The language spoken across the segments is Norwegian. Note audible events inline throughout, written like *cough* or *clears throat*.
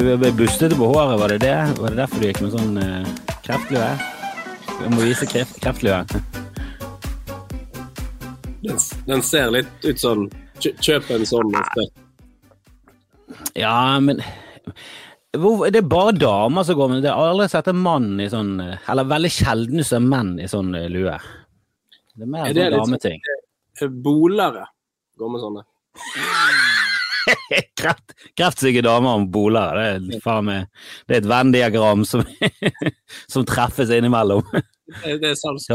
du bustete på håret, var det det? Var det derfor du gikk med sånn uh, kreftlue? Jeg må vise kreft, kreftlue. Den, den, ser litt ut sånn Kjøp en sånn. Ja, men det er bare damer som går med det. Jeg har aldri sett en mann i sånn Eller veldig sjelden ser menn i sånn lue. Det er mer er det sånn dameting. Sånn, bolere går med sånne. *laughs* Kreft, kreftsyke damer om boler. Det er, meg, det er et Venn-diagram som, *laughs* som, treffes innimellom. Det, *laughs* det er sant.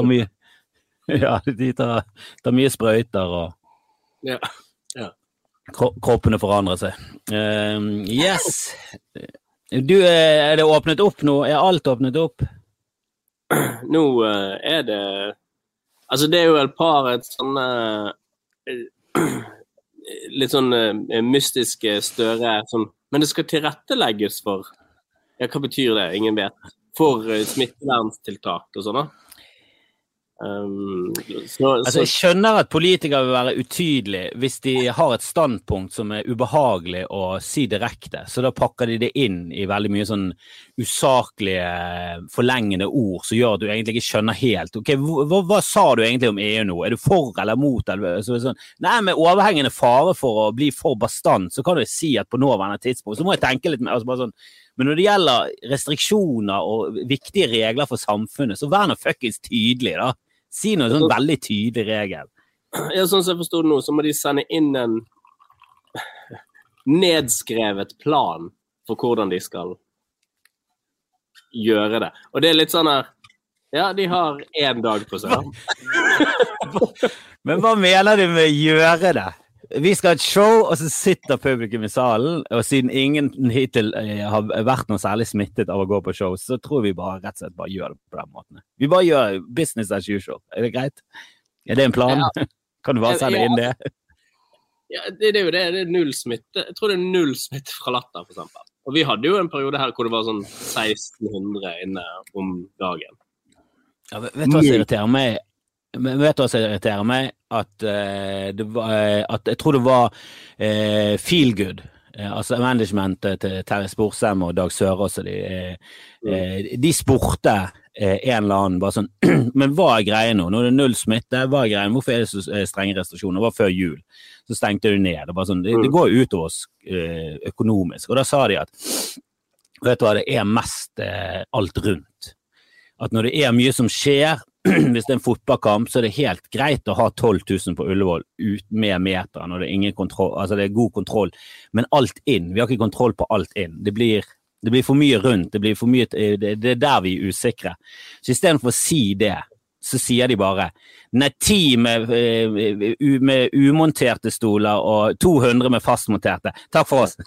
Ja, de tar, tar mye sprøyter og ja. ja. Kroppene forandrer seg. Uh, yes. Du, eh, er det åpnet opp nå? Er alt åpnet opp? *clears throat* Nå uh, er det Altså, det er jo et par et sånne uh, *clears throat* litt sånn uh, mystiske støre sånn Men det skal tilrettelegges for Ja, hva betyr det? Ingen vet. For uh, smitteverntiltak og sånn, da. Um, så, altså, jeg skjønner at politikere vil være utydelige hvis de har et standpunkt som er ubehagelig å si direkte, så da pakker de det inn i veldig mye sånn usaklige, forlengende ord som gjør at du egentlig ikke skjønner helt. Ok, hva, hva sa du egentlig om EU nå? Er du for eller mot? Eller, så, sånn, nei, med overhengende fare for å bli for bastant, så kan du si at på nåværende tidspunkt så må jeg tenke litt mer. Altså bare sånn, men når det gjelder restriksjoner og viktige regler for samfunnet, så vær nå fuckings tydelig, da. Si noe sånn veldig tydelig regel. Ja, sånn som jeg forsto det nå, så må de sende inn en nedskrevet plan for hvordan de skal gjøre det. Og det er litt sånn her Ja, de har én dag på seg. *laughs* Men hva mener du med 'gjøre det'? Vi skal ha et show, og så sitter publikum i salen. Og siden ingen hittil eh, har vært noe særlig smittet av å gå på show, så tror vi bare rett og slett bare gjør det på den måten. Vi bare gjør business as usual. Er det greit? Er det en plan? Ja. *laughs* Kan du bare sende inn det? *laughs* Ja, det, det, er jo det. Det er null smitte. Jeg tror det er null smitte fra latter, f.eks. Og vi hadde jo en periode her hvor det var sånn 1600 inne om dagen. Ja, vet du hva som irriterer meg? Men vet du hva som irriterer meg? At, det var, uh, at jeg tror det var uh, Feel Good, altså managementet til Terje Sporsem og Dag Sørås og de, mm. de spurte en eller annen bare sånn *clears throat* Men hva er greia nå? Nå er det null smitte, hva er greia? Hvorfor er det så strenge restriksjoner? Det var før jul. Så stengte du ned. Det, sånn, det, det mm. går utover oss økonomisk. Og da sa de at vet du hva, det er mest alt rundt. At når det er mye som skjer, *clears throat* hvis det er en fotballkamp, så er det helt greit å ha 12 000 på Ullevål ut med meteren, og det er, kontroll, altså det er god kontroll. Men alt inn, vi har ikke kontroll på alt inn. Det blir, det blir for mye rundt, det, for mye, det, det er der vi er usikre. Så istedenfor å si det, så sier de bare nei, ti med, eh, med umonterte stoler og 200 med fastmonterte. Takk for oss. *laughs*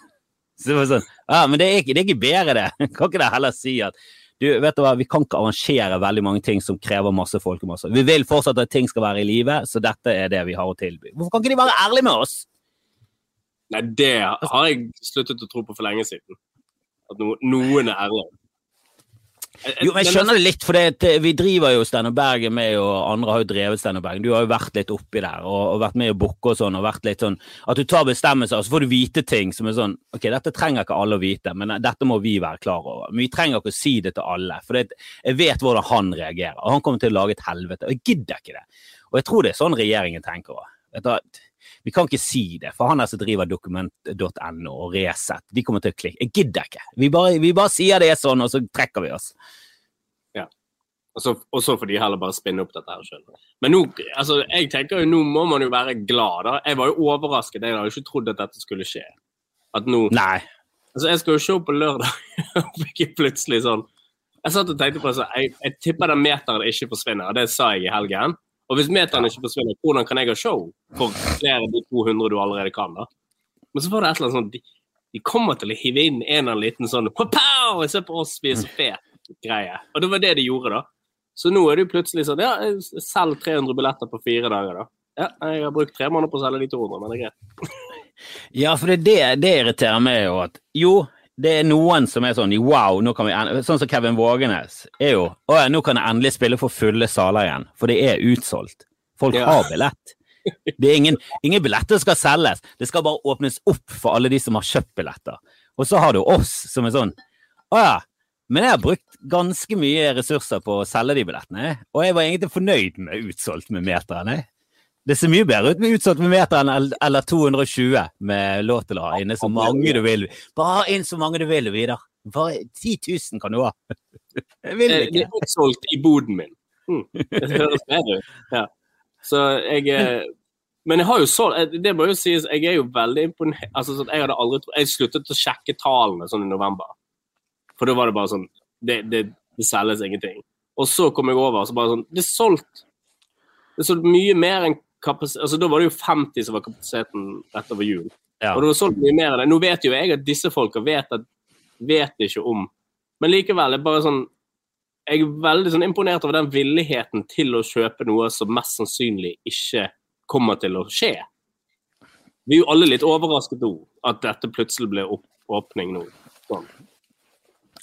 Så det var sånn, ja, Men det er, ikke, det er ikke bedre, det. *laughs* Kan ikke det heller si at du, vet du hva, Vi kan ikke arrangere veldig mange ting som krever masse folkemasse. Vi vil fortsatt at ting skal være i live, så dette er det vi har å tilby. Hvorfor kan ikke de være ærlige med oss? Nei, det har jeg sluttet å tro på for lenge siden. At noen er ærlige. Jo, men Jeg skjønner det litt, for det, vi driver jo Steinar Bergen med, og andre har jo drevet Steinar Bergen. Du har jo vært litt oppi der og, og vært med i booke og sånn. og vært litt sånn, At du tar bestemmelser, og så får du vite ting som er sånn Ok, dette trenger ikke alle å vite, men dette må vi være klar over. Men vi trenger ikke å si det til alle, for det, jeg vet hvordan han reagerer. Og han kommer til å lage et helvete. Og jeg gidder ikke det. Og jeg tror det er sånn regjeringen tenker òg. Vi kan ikke si det, for han er som driver dokument.no og Resett, de kommer til å klikke. Jeg gidder ikke. Vi bare, vi bare sier det er sånn, og så trekker vi oss. Ja. Og så, og så får de heller bare spinne opp dette her sjøl. Men nå, altså, jeg tenker jo, nå må man jo være glad. da. Jeg var jo overrasket. Jeg hadde ikke trodd at dette skulle skje. At nå Nei. Altså, jeg skal jo se på lørdag, *laughs* og fikk plutselig sånn Jeg satt og tenkte på det, jeg, jeg tipper den meteren ikke forsvinner. Det sa jeg i helgen. Og hvis meteren ikke forsvinner, hvordan kan jeg ha show for flere av de 200 du allerede kan? da? Men så var det et eller annet sånn de, de kommer til å hive inn en eller annen liten sånn Pow! Se på oss, vi er så fet greie. Og det var det de gjorde, da. Så nå er det jo plutselig sånn Ja, selg 300 billetter på fire dager, da. Ja, jeg har brukt tre måneder på å selge de 200, men det er greit. ja, for det, det, det irriterer meg jo at Jo, det er noen som er sånn wow, nå kan vi Sånn som Kevin Vågenes er jo Å ja, nå kan jeg endelig spille for fulle saler igjen, for det er utsolgt. Folk ja. har billett. Det er ingen, ingen billetter skal selges, det skal bare åpnes opp for alle de som har kjøpt billetter. Og så har du oss som er sånn Å ja, men jeg har brukt ganske mye ressurser på å selge de billettene, og jeg var egentlig fornøyd med utsolgt med meterne. Det ser mye bedre ut med utsatt med meteren eller 220 med lov til å ha inne så mange du vil. Bare inn så mange du vil, Vidar. Bare 10 000 kan du ha. *laughs* Jeg vil ikke. Det er utsolgt i boden min. Mm. Det høres bedre ut. Ja. Så jeg eh, Men jeg har jo solgt eh, Det må jo sies, jeg er jo veldig imponert. Altså, jeg hadde aldri Jeg sluttet å sjekke tallene sånn i november. For da var det bare sånn Det, det, det selges ingenting. Og så kom jeg over og så bare sånn Det er solgt. Det er solgt mye mer enn Altså, da var det jo 50 som var kapasiteten rett over jul. Ja. Og det var solgt mye mer av det. Nå vet jo jeg at disse folka vet, at, vet ikke om Men likevel, det er bare sånn Jeg er veldig sånn imponert over den villigheten til å kjøpe noe som mest sannsynlig ikke kommer til å skje. Vi er jo alle litt overrasket nå, at dette plutselig ble opp, åpning nå. Sånn.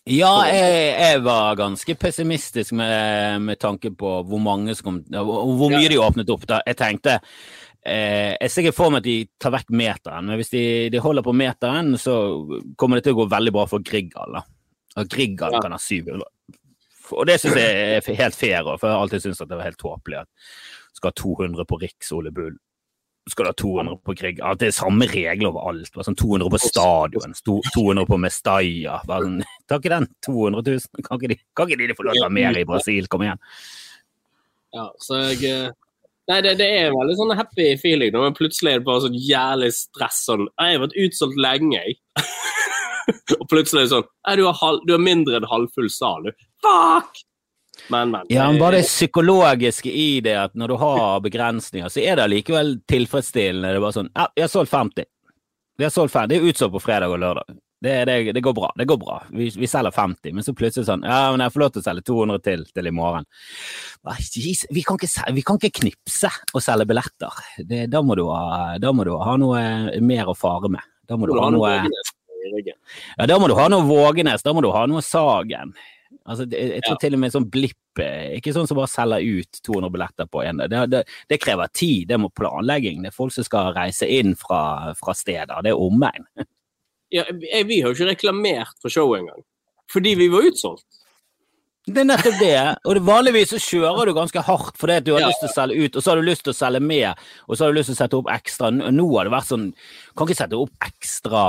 Ja, jeg, jeg, var ganske pessimistisk med, med, tanke på hvor mange som kom hvor mye de åpnet opp. da. Jeg tenkte eh, Jeg ser ikke for meg at de tar vekk meteren, men hvis de, de, holder på meteren, så kommer det til å gå veldig bra for Grieghallen. Grieghallen ja. kan ha 700. Og det syns jeg er helt fair, for jeg har alltid syntes at det var helt tåpelig at skal ha 200 på Riks Ole Bull skal du ha 200 på Grieg. At det er samme regler overalt. Sånn 200 på stadion, 200 på Mestalla. Sånn, ta ikke den 200 000. Kan ikke de, kan ikke de få lov til å ha mer i Brasil? Kom igjen. Ja, så jeg eh, Nei, det, det er veldig sånn happy feeling når plutselig er det bare sånn jævlig stress. Sånn Jeg har vært utsolgt lenge, jeg. *laughs* og plutselig er det sånn du har, halv, du har mindre enn halvfull sal, du. Fuck! Men, men. Ja, men bare det psykologiske i det, at når du har begrensninger, så er det allikevel tilfredsstillende. Det er bare sånn Ja, vi har solgt 50. Vi har solgt 50. Det er utsolgt på fredag og lørdag. Det, det, det, går bra. det går bra. Vi, vi, selger 50, men så plutselig sånn Ja, men jeg får lov til å selge 200 til til i morgen. Vi kan ikke, vi kan ikke knipse og selge billetter. Det, da, må ha, da, må du ha, noe mer å fare med. Da må du ha noe Ja, da må du ha noe Vågenes. Da må du ha noe Sagen. Altså, jeg tror ja. til og med sånn blipp Ikke sånn som bare selger ut 200 billetter på en. Det, det, det, krever tid, det må planlegging. Det er folk som skal reise inn fra, fra steder. Det er omegn. *laughs* Ja, vi har jo ikke reklamert for showet engang. Fordi vi var utsolgt. Det er nettopp det. Og det vanligvis så kjører du ganske hardt fordi du har ja. lyst til å selge ut, og så har du lyst til å selge med, og så har du lyst til å sette opp ekstra. Nå har det vært sånn Kan ikke sette opp ekstra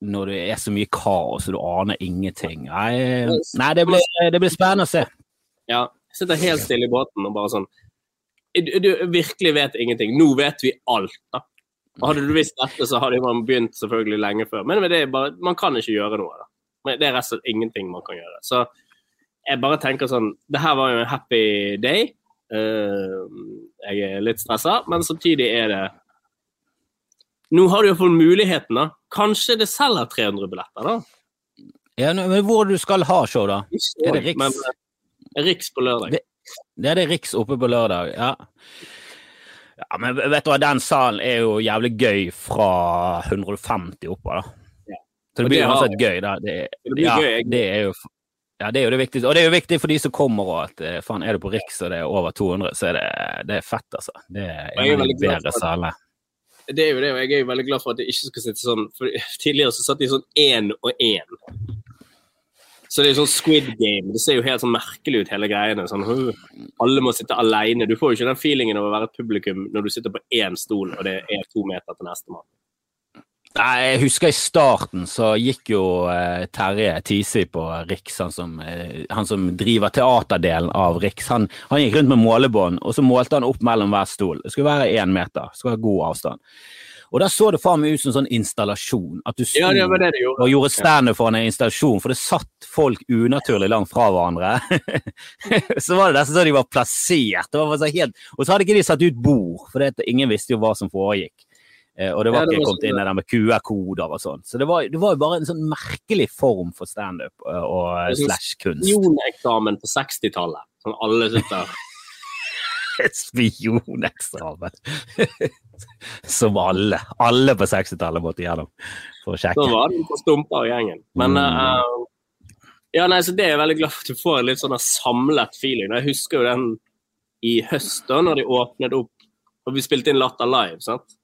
når det er så mye kaos og du aner ingenting. Nei, nei det, blir, det, blir, spennende å se. Ja. Sitter helt stille i båten og bare sånn Du, du virkelig vet ingenting. Nå vet vi alt, da. Hadde du visst dette, så hadde man begynt selvfølgelig lenge før. Men det bare, man kan ikke gjøre noe. da. Det er rett og slett ingenting man kan gjøre. Så jeg bare tenker sånn Det her var jo en happy day. Uh, jeg er litt stressa, men samtidig er det nå har du iallfall muligheten, da. Kanskje det selger 300 billetter, da? Ja, men Hvor du skal ha show, da? Er det Riks? Men, eh, Riks på lørdag. Det, det er det Riks oppe på lørdag, ja. Ja, men vet du hva, den salen er jo jævlig gøy fra 150 oppover, da. Ja. Så det blir uansett gøy, da. Det, det ja, gøy, det er jo ja, det er jo det viktigste. Og det er jo viktig for de som kommer òg, at eh, faen, er du på Riks og det er over 200, så er det, det er fett, altså. Det er en av de bedre salene det er jo det, og jeg er jo veldig glad for at det ikke skal sitte sånn for Tidligere så satt de sånn én og én. Så det er sånn Squid Game. Det ser jo helt sånn merkelig ut, hele greiene. Sånn, alle må sitte alene. Du får jo ikke den feelingen av å være et publikum når du sitter på én stol og det er to meter til nestemann. Nei, Jeg husker i starten så gikk jo eh, Terje Tisi på Riks, han som, eh, han som driver teaterdelen av Riks. Han, han gikk rundt med målebånd, og så målte han opp mellom hver stol. Det skulle være én meter, det skulle være god avstand. Og da så det faen meg ut som en sånn installasjon. At du sto ja, det det og gjorde standup for en installasjon, for det satt folk unaturlig langt fra hverandre. *laughs* så var det nesten sånn de var plassert. Det var helt... Og så hadde ikke de satt ut bord, for ingen visste jo hva som foregikk. Eh, og det var ja, det ikke kommet inn det der med QR-koder og sånn. Så det var, det var, jo bare en sånn merkelig form for standup eh, og sånn slash kunst. Spioneksamen på 60-tallet, som alle sitter *laughs* Spioneksamen! *laughs* som alle. Alle på 60-tallet måtte gjennom for å sjekke. Så var det på stumper av gjengen. Men mm. uh, ja, nei, så det er jeg veldig glad for at du får en litt sånn samlet feeling. Jeg husker jo den i høst, da når de åpnet opp og vi spilte inn Latter live. sant?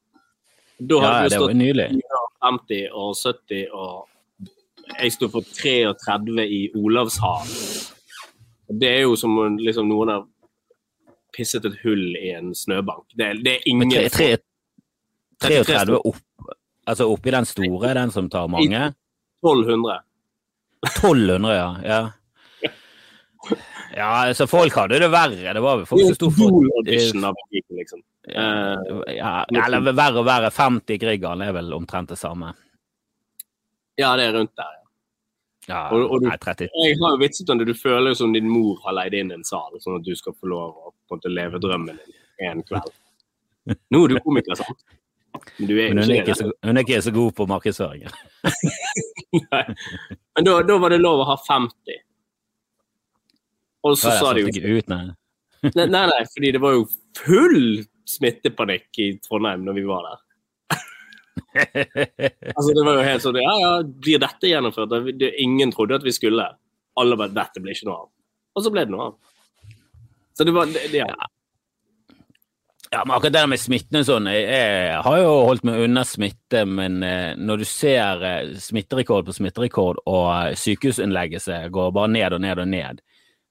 Da hadde ja, det stått 50 og 70 og jeg sto for 33 i Olavshav. Det er jo som liksom, noen har pisset et hull i en snøbank. Det, det er ingen Men tre, tre, 33 33 opp, altså oppi den store, den som tar mange? 1200. 1200, ja. ja. *laughs* Ja, så folk hadde det verre. Det var vel folk som sto for Idol-audition av Viking, liksom. Eh, ja, Eller verre og verre. 50 Grieghallen er vel omtrent det samme. ja, det er rundt der. ja. Ja, Og- og du- nei, 30. Jeg har jo vitset om det. Du føler jo som din mor har leid inn en sal, sånn at du skal få lov å måte leve drømmen din en kveld. *laughs* Nå er du komiker, sant? Men du Men hun er, ikke så, hun er ikke så god på markedsføring. *laughs* Men da, da var det lov å ha 50. Og så sa de jo ut, nei. *laughs* Nei, nei, nei, fordi det var jo full smittepanikk i Trondheim når vi var der. *laughs* Altså, det var jo helt sånn Ja, ja, blir dette gjennomført? Det, det, ingen trodde at vi skulle. Alle bare Dette blir ikke noe av. Og så ble det noe av. Så det var det, det, ja. Ja, men akkurat det med smitten og sånn, jeg, jeg har jo holdt meg unna smitte, men eh, når du ser eh, smitterekord på smitterekord og eh, sykehusinnleggelse går bare ned og ned og ned,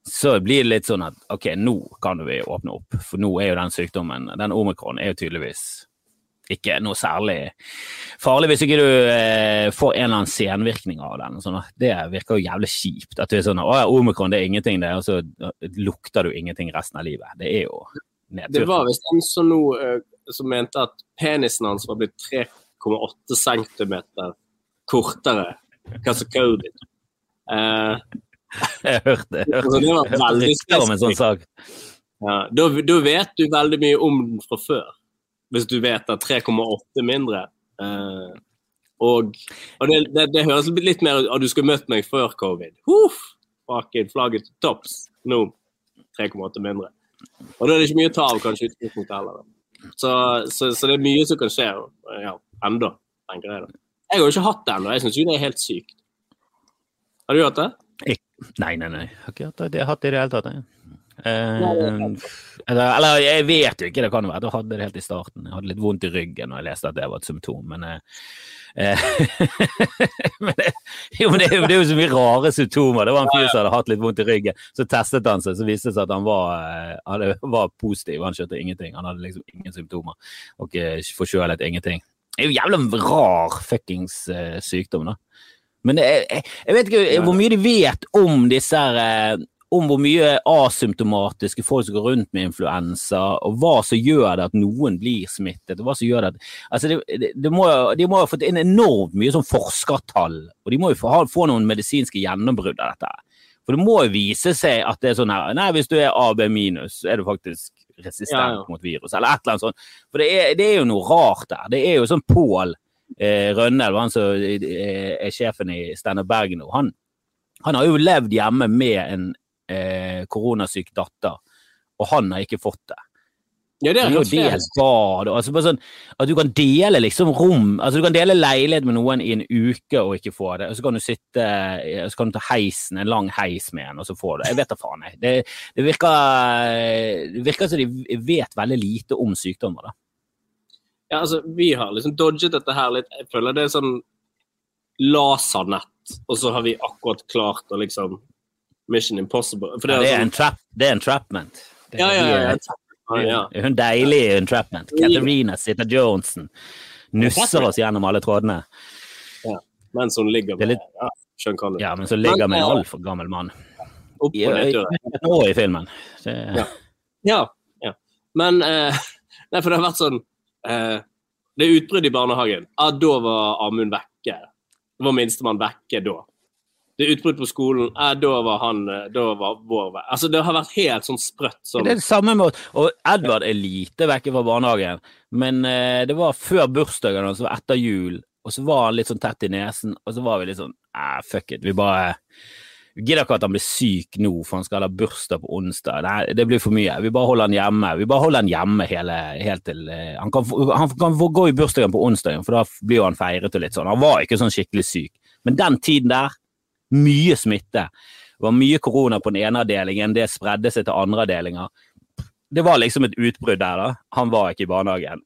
så blir det litt sånn at ok, nå kan vi åpne opp, for nå er jo den sykdommen, den omikron, er jo tydeligvis ikke noe særlig farlig hvis ikke du eh, får en eller annen senvirkning av den. Sånn, at det virker jo jævlig kjipt. At du er sånn å ja, omikron det er ingenting, det, og så eh, lukter du ingenting resten av livet. Det er jo nedtur. Det var visst en som nå eh, som mente at penisen hans var blitt 3,8 cm kortere. Hva som covid. Eh, *laughs* Jeg hørte det. hørte, Jeg hørte rykter om en sånn sak. ja, da, da vet du veldig mye om den fra før. Hvis du vet at 3,8 mindre. Uh, og og det, det, det høres litt mer ut at du skulle møtt meg før covid. Huff! Fucking flagget til topps. Nå 3,8 mindre. Og da er det ikke mye å ta av, kanskje, utgangspunktet heller. Så, så, så det er mye som kan skje. Ja, enda, tenker jeg da. Jeg har jo ikke hatt det ennå. Jeg syns jo det er helt sykt. Har du hatt det? Nei, nei, nei. Jeg har ikke hatt det, jeg har hatt det i det hele tatt. jeg. Eh, eller, jeg vet jo ikke, det kan være. Jeg hadde det helt i starten. Jeg hadde litt vondt i ryggen når jeg leste at det var et symptom, men eh, eh, *laughs* men det, jo, men det, det er jo så mye rare symptomer. Det var en fyr som hadde hatt litt vondt i ryggen. Så testet han seg, så viste det seg at han var, eh, hadde, var positiv. Han skjønte ingenting. Han hadde liksom ingen symptomer. Og eh, forkjølet ingenting. Det er jo jævla rar fuckings sykdom, da. Men er, jeg, jeg vet ikke hvor mye de vet om disse eh, om hvor mye asymptomatiske folk som går rundt med influensa, og hva som gjør det at noen blir smittet. og hva som gjør det at, altså det, det, det må, De må ha fått inn enormt mye sånn forskertall, og de må jo få, få noen medisinske gjennombrudd av dette. For det må jo vise seg at det er sånn her Nei, hvis du er AB minus, er du faktisk resistent Ja, ja. mot virus, eller et eller annet sånt. For det er, det er jo noe rart der. Det er jo sånn Pål eh, Rønnel, han som er sjefen i Steinar Bergen nå, han, han har jo levd hjemme med en eh, koronasyk datter, og han har ikke fått det. Ja, det er jo delt bad, altså sånn at du kan dele liksom rom, altså du kan dele leilighet med noen i en uke og ikke få det, og så kan du sitte, så kan du ta heisen, en lang heis med en, og så får du det. Jeg vet da faen, jeg. Det, det virker, det virker som de vet veldig lite om sykdommer, da. Ja, altså, vi har liksom dodget dette her litt. Jeg føler det er sånn lasernett, og så har vi akkurat klart å liksom Mission Impossible. Det Ja, er, det er, sånn, entrap, det er entrapment. Det ja, ja, ja, er- ja, ja. Er Hun deilige entrapment. Katarina Zeta-Johnsen nusser oss gjennom alle trådene. Mens hun ligger er med litt- ja, Skjønn hva det er. Ja, men så ligger med en altfor gammel mann. Opp I, og et i filmen. Det, Ja. Ja. ja. Men eh, *laughs* Nei, for det har vært sånn eh, Det er utbrudd i barnehagen. Ja, da var Amund vekke. Det var minstemann vekke da. Det er utbrudd på skolen. Ja, da var han eh, Da var vår vei. Altså, det har vært helt sånn sprøtt sånn. Det er det samme med Og Edvard er lite vekke fra barnehagen, men eh, det var før bursdagen hans, etter jul, og så var han litt sånn tett i nesen, og så var vi litt sånn eh, fuck it, vi bare gidder ikke at han blir syk nå, for han skal ha bursdag på onsdag. Nei, det blir for mye. Vi bare holder han hjemme. Vi bare holder han hjemme hele, helt til eh, Han kan, han kan gå i bursdagen på onsdagen, for da blir jo han feiret og litt sånn. Han var ikke sånn skikkelig syk. Men den tiden der, mye smitte. Det var mye korona på den ene avdelingen, det spredde seg til andre avdelinger. Det var liksom et utbrudd der, da. Han var ikke i barnehagen.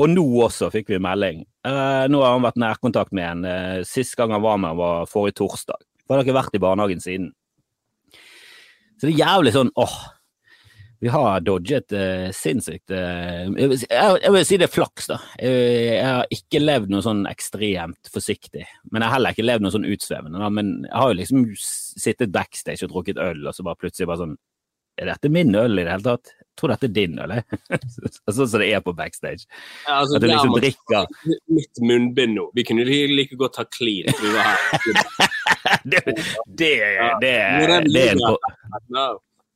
Og nå også fikk vi melding Eh, nå har han vært nærkontakt med en. Uh, Sist gang han var med, var forrige torsdag. For har ikke vært i barnehagen siden. Så det er jævlig sånn åh, vi har dodget eh, sinnssykt eh, jeg, vil, jeg, jeg, vil si det er flaks, da. Jeg, jeg, har ikke levd noe sånn ekstremt forsiktig. Men jeg har heller ikke levd noe sånn utsvevende. Da. Men jeg har jo liksom sittet backstage og drukket øl, og så bare plutselig bare sånn Er dette min øl i det hele tatt? Tror dette er din eller? *laughs* sånn som det er på backstage. Ja, altså, At du liksom drikker Mitt munnbind nå. Vi kunne like godt ha clean. *laughs* Det, det, det, det er en.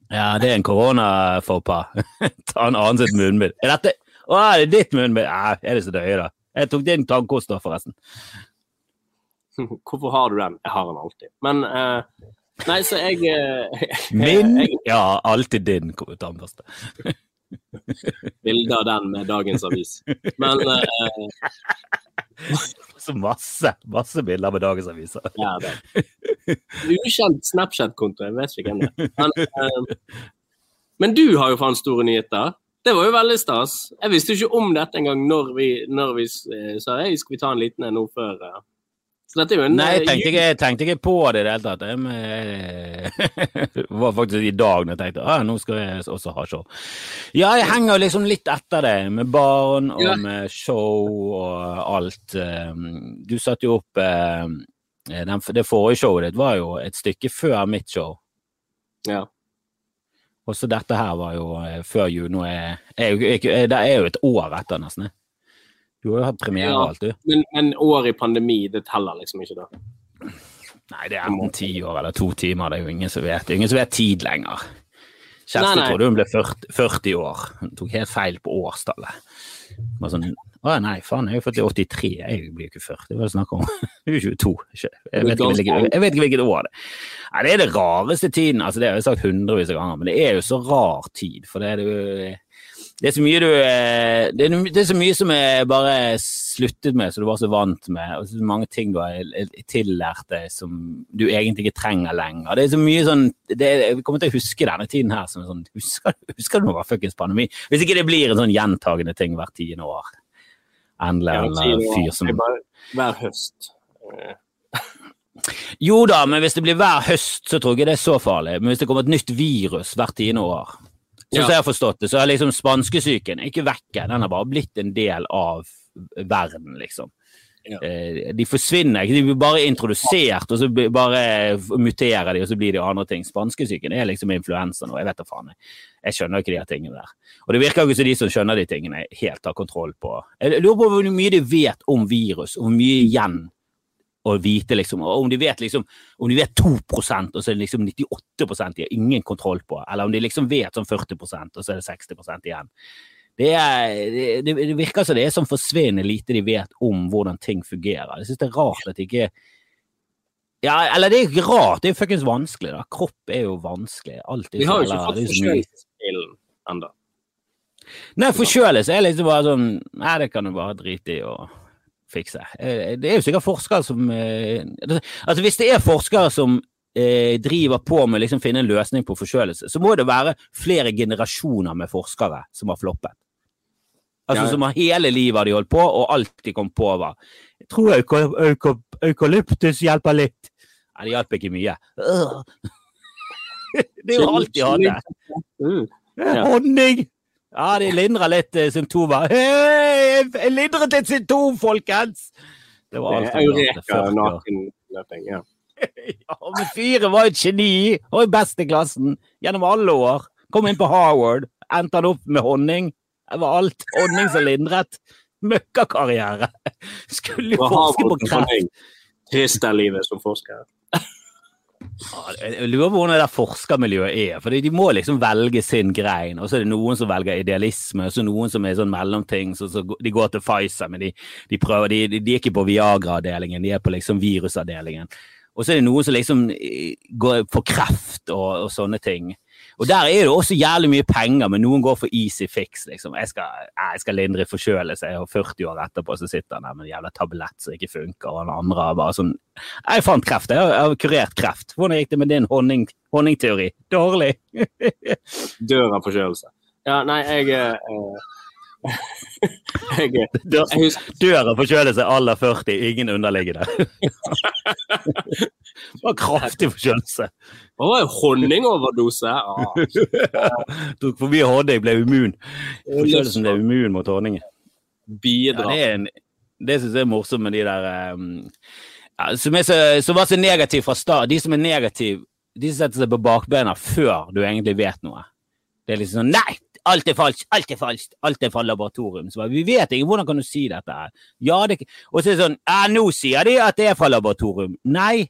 Ja, det er en koronafåpa. *laughs* Ta en annen sitt munnbind. Er dette Å, er det ditt munnbind? Ja, er det så døye, da? Jeg tok din tannkost da, forresten. Hvorfor har du den? Jeg har den alltid. Men eh, Nei, så jeg jeg *laughs* Min? jeg- Ja, alltid din tannbørste. *laughs* Bilde av den med dagens avis. Men eh, *laughs* Så masse, masse bilder med dagens aviser. ja. Ukjent Snapchat-konto, jeg vet ikke hvem det er. Men, eh, men du har jo faen store nyheter. Det var jo veldig stas. Jeg visste jo ikke om dette engang når vi, når vi eh, sa hei, skal vi ta en liten en nå før eh. Så dette er jo en Nei, jeg tenkte ikke, tenkte ikke på det i det hele tatt. Jeg, *laughs* det var faktisk i dag når jeg tenkte ah, nå skal jeg også ha show. Ja, jeg henger liksom litt etter det, med barn og Ja. med show og alt. Um, Du satte jo opp eh, den, Det forrige showet ditt var jo et stykke før mitt show. Ja. Og så dette her var jo eh, før jul. Nå er, er, er, det er jo et år etter, nesten. Du har jo hatt premiere og alt, du. Men, men år i pandemi, det teller liksom ikke, da. Nei, det er enten ti år eller to timer, det er jo ingen som vet. Det er ingen som vet tid lenger. Kjersti trodde hun ble 40, 40 år. Hun tok helt feil på årstallet. Bare sånn, å nei, faen, jeg er jo født i 83, jeg blir jo ikke 40, hva er det snakk om? *laughs* Jeg er jo 22. Jeg vet, ikke, jeg vet ikke hvilket år det er. Nei, det er det rareste tiden, altså det har jeg sagt hundrevis av ganger, men det er jo så rar tid, for det er jo det er så mye du eh, det er, det er så mye som jeg bare sluttet med, som du var så vant med, og så mange ting du har tillært deg som du egentlig ikke trenger lenger. Det er så mye sånn det, Jeg kommer til å huske denne tiden her som sånn Husker, husker du når det var fuckings pandemi? Hvis ikke det blir en sånn gjentagende ting hvert tiende år. Endelig en eller fyr som er bare Hver høst. Jo da, men hvis det blir hver høst, så tror jeg ikke det er så farlig. Men hvis det kommer et nytt virus hvert tiende år, sånn som jeg har forstått det, så er liksom spanskesyken ikke vekke. Den har bare blitt en del av verden, liksom. Ja. Eh, De forsvinner ikke, de blir bare introdusert, og så bare muterer de, og så blir det andre ting. Spanskesyken er liksom influensa nå, jeg vet da faen. jeg. Jeg skjønner ikke de her tingene der. Og det virker jo ikke som de som skjønner de tingene, helt har kontroll på Jeg lurer på hvor mye de vet om virus, og hvor mye igjen å vite, liksom. Og om de vet liksom om de vet 2 og så er det liksom 98 de har ingen kontroll på, eller om de liksom vet sånn 40 og så er det 60 igjen. Det, er, det, det virker som det er sånn forsvinnende lite de vet om hvordan ting fungerer. Jeg synes det er rart at de ikke Ja, eller det er ikke rart, det er fuckings vanskelig, da. Kropp er jo vanskelig. Alt er Vi har jo ikke eller, fått det så ennå. Nei, forkjølelse er liksom bare sånn Nei, det kan du bare drite i og fikse. Eh, Det er jo sikkert forskere som eh, Altså, hvis det er forskere som eh, driver på med å liksom finne en løsning på forkjølelse, så må det være flere generasjoner med forskere som har floppet. Altså Ja, som har hele livet har de holdt på, og alt de kom på var Jeg tror euka- euka- eukalyptus hjelper litt. Nei, det hjalp ikke mye. Øh. *laughs* Det er jo alt de hadde. Mm. Honning! Ja, de lindrer litt eh, symptomer. Hey, jeg lindret et symptom, folkens! Det var alt. Eureka klarte, 40 år. nakenløping. Ja. *laughs* Ja, men fyren var et geni, og i beste klassen gjennom alle år. Kom inn på Harvard, endte han opp med honning. Det var alt. Honning som lindret. Møkkakarriere. *laughs* Skulle jo forske på kreft. Trist er livet som forsker. Jeg lurer på hvordan det der forskermiljøet er. For de må liksom velge sin grein. Og så er det noen som velger idealisme, og så noen som er sånn mellomting. Så, så de går til Pfizer, men de, de prøver, de, de er ikke på Viagra-avdelingen, de er på liksom virusavdelingen. Og så er det noen som liksom eh, går for kreft og, og sånne ting. Og der er det også jævlig mye penger, men noen går for easy fix. liksom. Jeg skal, jeg skal lindre forkjølelse, har 40 år etterpå, så sitter han der med en jævla tablett som ikke funker, og han andre er bare sånn Jeg fant kreft, jeg har, jeg har kurert kreft. Hvordan gikk det med din honning, honningteori? Dårlig. *laughs* Dør av forkjølelse. Ja, nei, jeg, eh, *laughs* Jeg, Dør, jeg husker, dør av forkjølelse aller 40, ingen underliggende. *laughs* Det var kraftig forkjølelse. å, honningoverdose! Ah, *laughs* Tok for mye honning, ble immun. Forkjølelsen ble immun mot honning. Ja, det det syns jeg er morsomt med de der um, ja, som, så, som var så negativ fra start. De som er negative, de som setter seg på bakbena før du egentlig vet noe. Det er liksom sånn Nei! Alt er falskt! Alt er falskt! Alt er fra laboratorium. Så vi vet ikke, hvordan kan du si dette her? Ja, det, og så er det sånn Ja, nå sier de at det er fra laboratorium. Nei!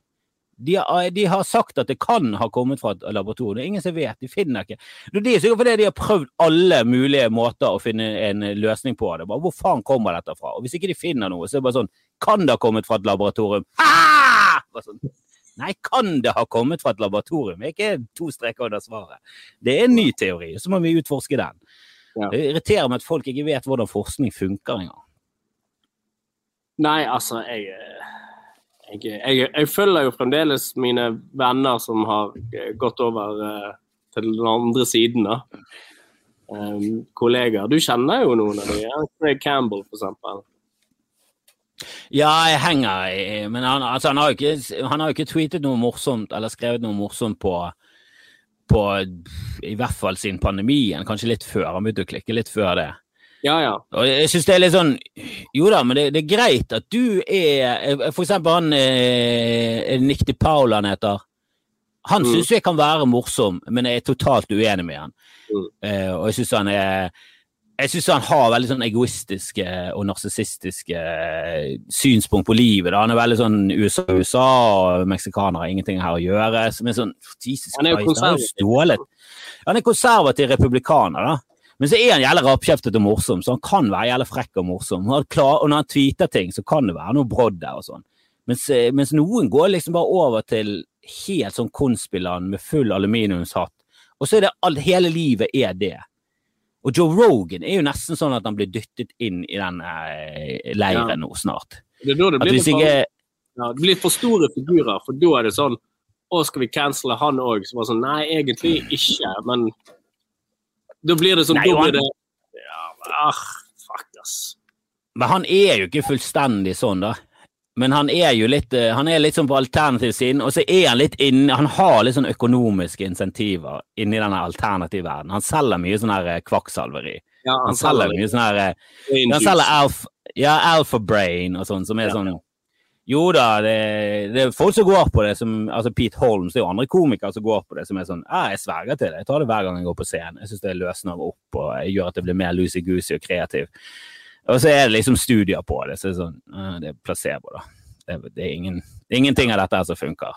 De har, de har sagt at det kan ha kommet fra et laboratorium. Det er ingen som vet. De finner ikke. Det er sikkert fordi de har prøvd alle mulige måter å finne en løsning på det. Bare, hvor faen kommer dette fra? Og hvis ikke de finner noe, så er det bare sånn Kan det ha kommet fra et laboratorium? Ah! Sånn, Nei, kan det ha kommet fra et laboratorium? Det er ikke to streker under svaret. Det er en ny teori, så må vi utforske den. Ja. Det irriterer meg at folk ikke vet hvordan forskning funker engang. Nei, altså, jeg, jeg, jeg, jeg følger jo fremdeles mine venner som har eh, gått over eh, til den andre siden, da. Um, kollegaer. Du kjenner jo noen av dem. Craig Campbell, for eksempel. Ja, jeg henger i Men han, altså, han, har jo ikke, han har ikke tweetet noe morsomt eller skrevet noe morsomt på, på i hvert fall siden pandemien. Kanskje litt før. Han begynte å klikke litt før det. Ja, ja. Og jeg synes det er litt sånn Jo da, men det, det er greit at du er For eksempel han eh, Nick de han heter. Han Mm. syns jeg kan være morsom, men jeg er totalt uenig med han. Mm. Eh, og jeg syns han er jeg synes han har veldig sånn egoistiske og narsissistiske eh, synspunkt på livet. Da. Han er veldig sånn USA, USA og meksikanere har ingenting her å gjøre. Som er sånn Jesus Han er jo konservativ. Han er konservativ republikaner, da. Men så er han jævlig rappkjeftet og morsom, så han kan være jævlig frekk og morsom. Og, når han tweeter ting, så kan det være noe brodd der og sånn. Mens, eh, mens noen går liksom bare over til helt sånn konspiland med full aluminiumshatt. Og så er det hele livet er det. Og Joe Rogan er jo nesten sånn at han blir dyttet inn i den eh, leiren Ja. nå snart. Det det blir, litt ikke for, ja, det blir for store figurer, for da er det sånn Å, skal vi cancele han òg? Så bare sånn Nei, egentlig ikke, men da blir det sånn Nei, han- blir det ja, ah, Fuck, ass. Men han er jo ikke fullstendig sånn, da. Men han er jo litt eh, Han er litt sånn på alternativsiden, og så er han litt inn Han har litt sånn økonomiske insentiver inni denne alternativverdenen. Han selger mye sånn her eh, kvakksalveri. Ja, Han selger mye sånn her eh, Han selger alf, ja, Alpha Brain og sånn, som er Ja. sånn Jo da, det, det er folk som går på det, som altså Pete Holmes, det er jo andre komikere som går på det, som er sånn Ja, jeg sverger til det. Jeg tar det hver gang jeg går på scenen. Jeg syns det løsner opp og jeg gjør at det blir mer loosey-goosey og kreativ. Og så er det liksom studier på det, så det er sånn eh, Det er placebo, da. Det, det, er ingen, ingenting av dette her som funker.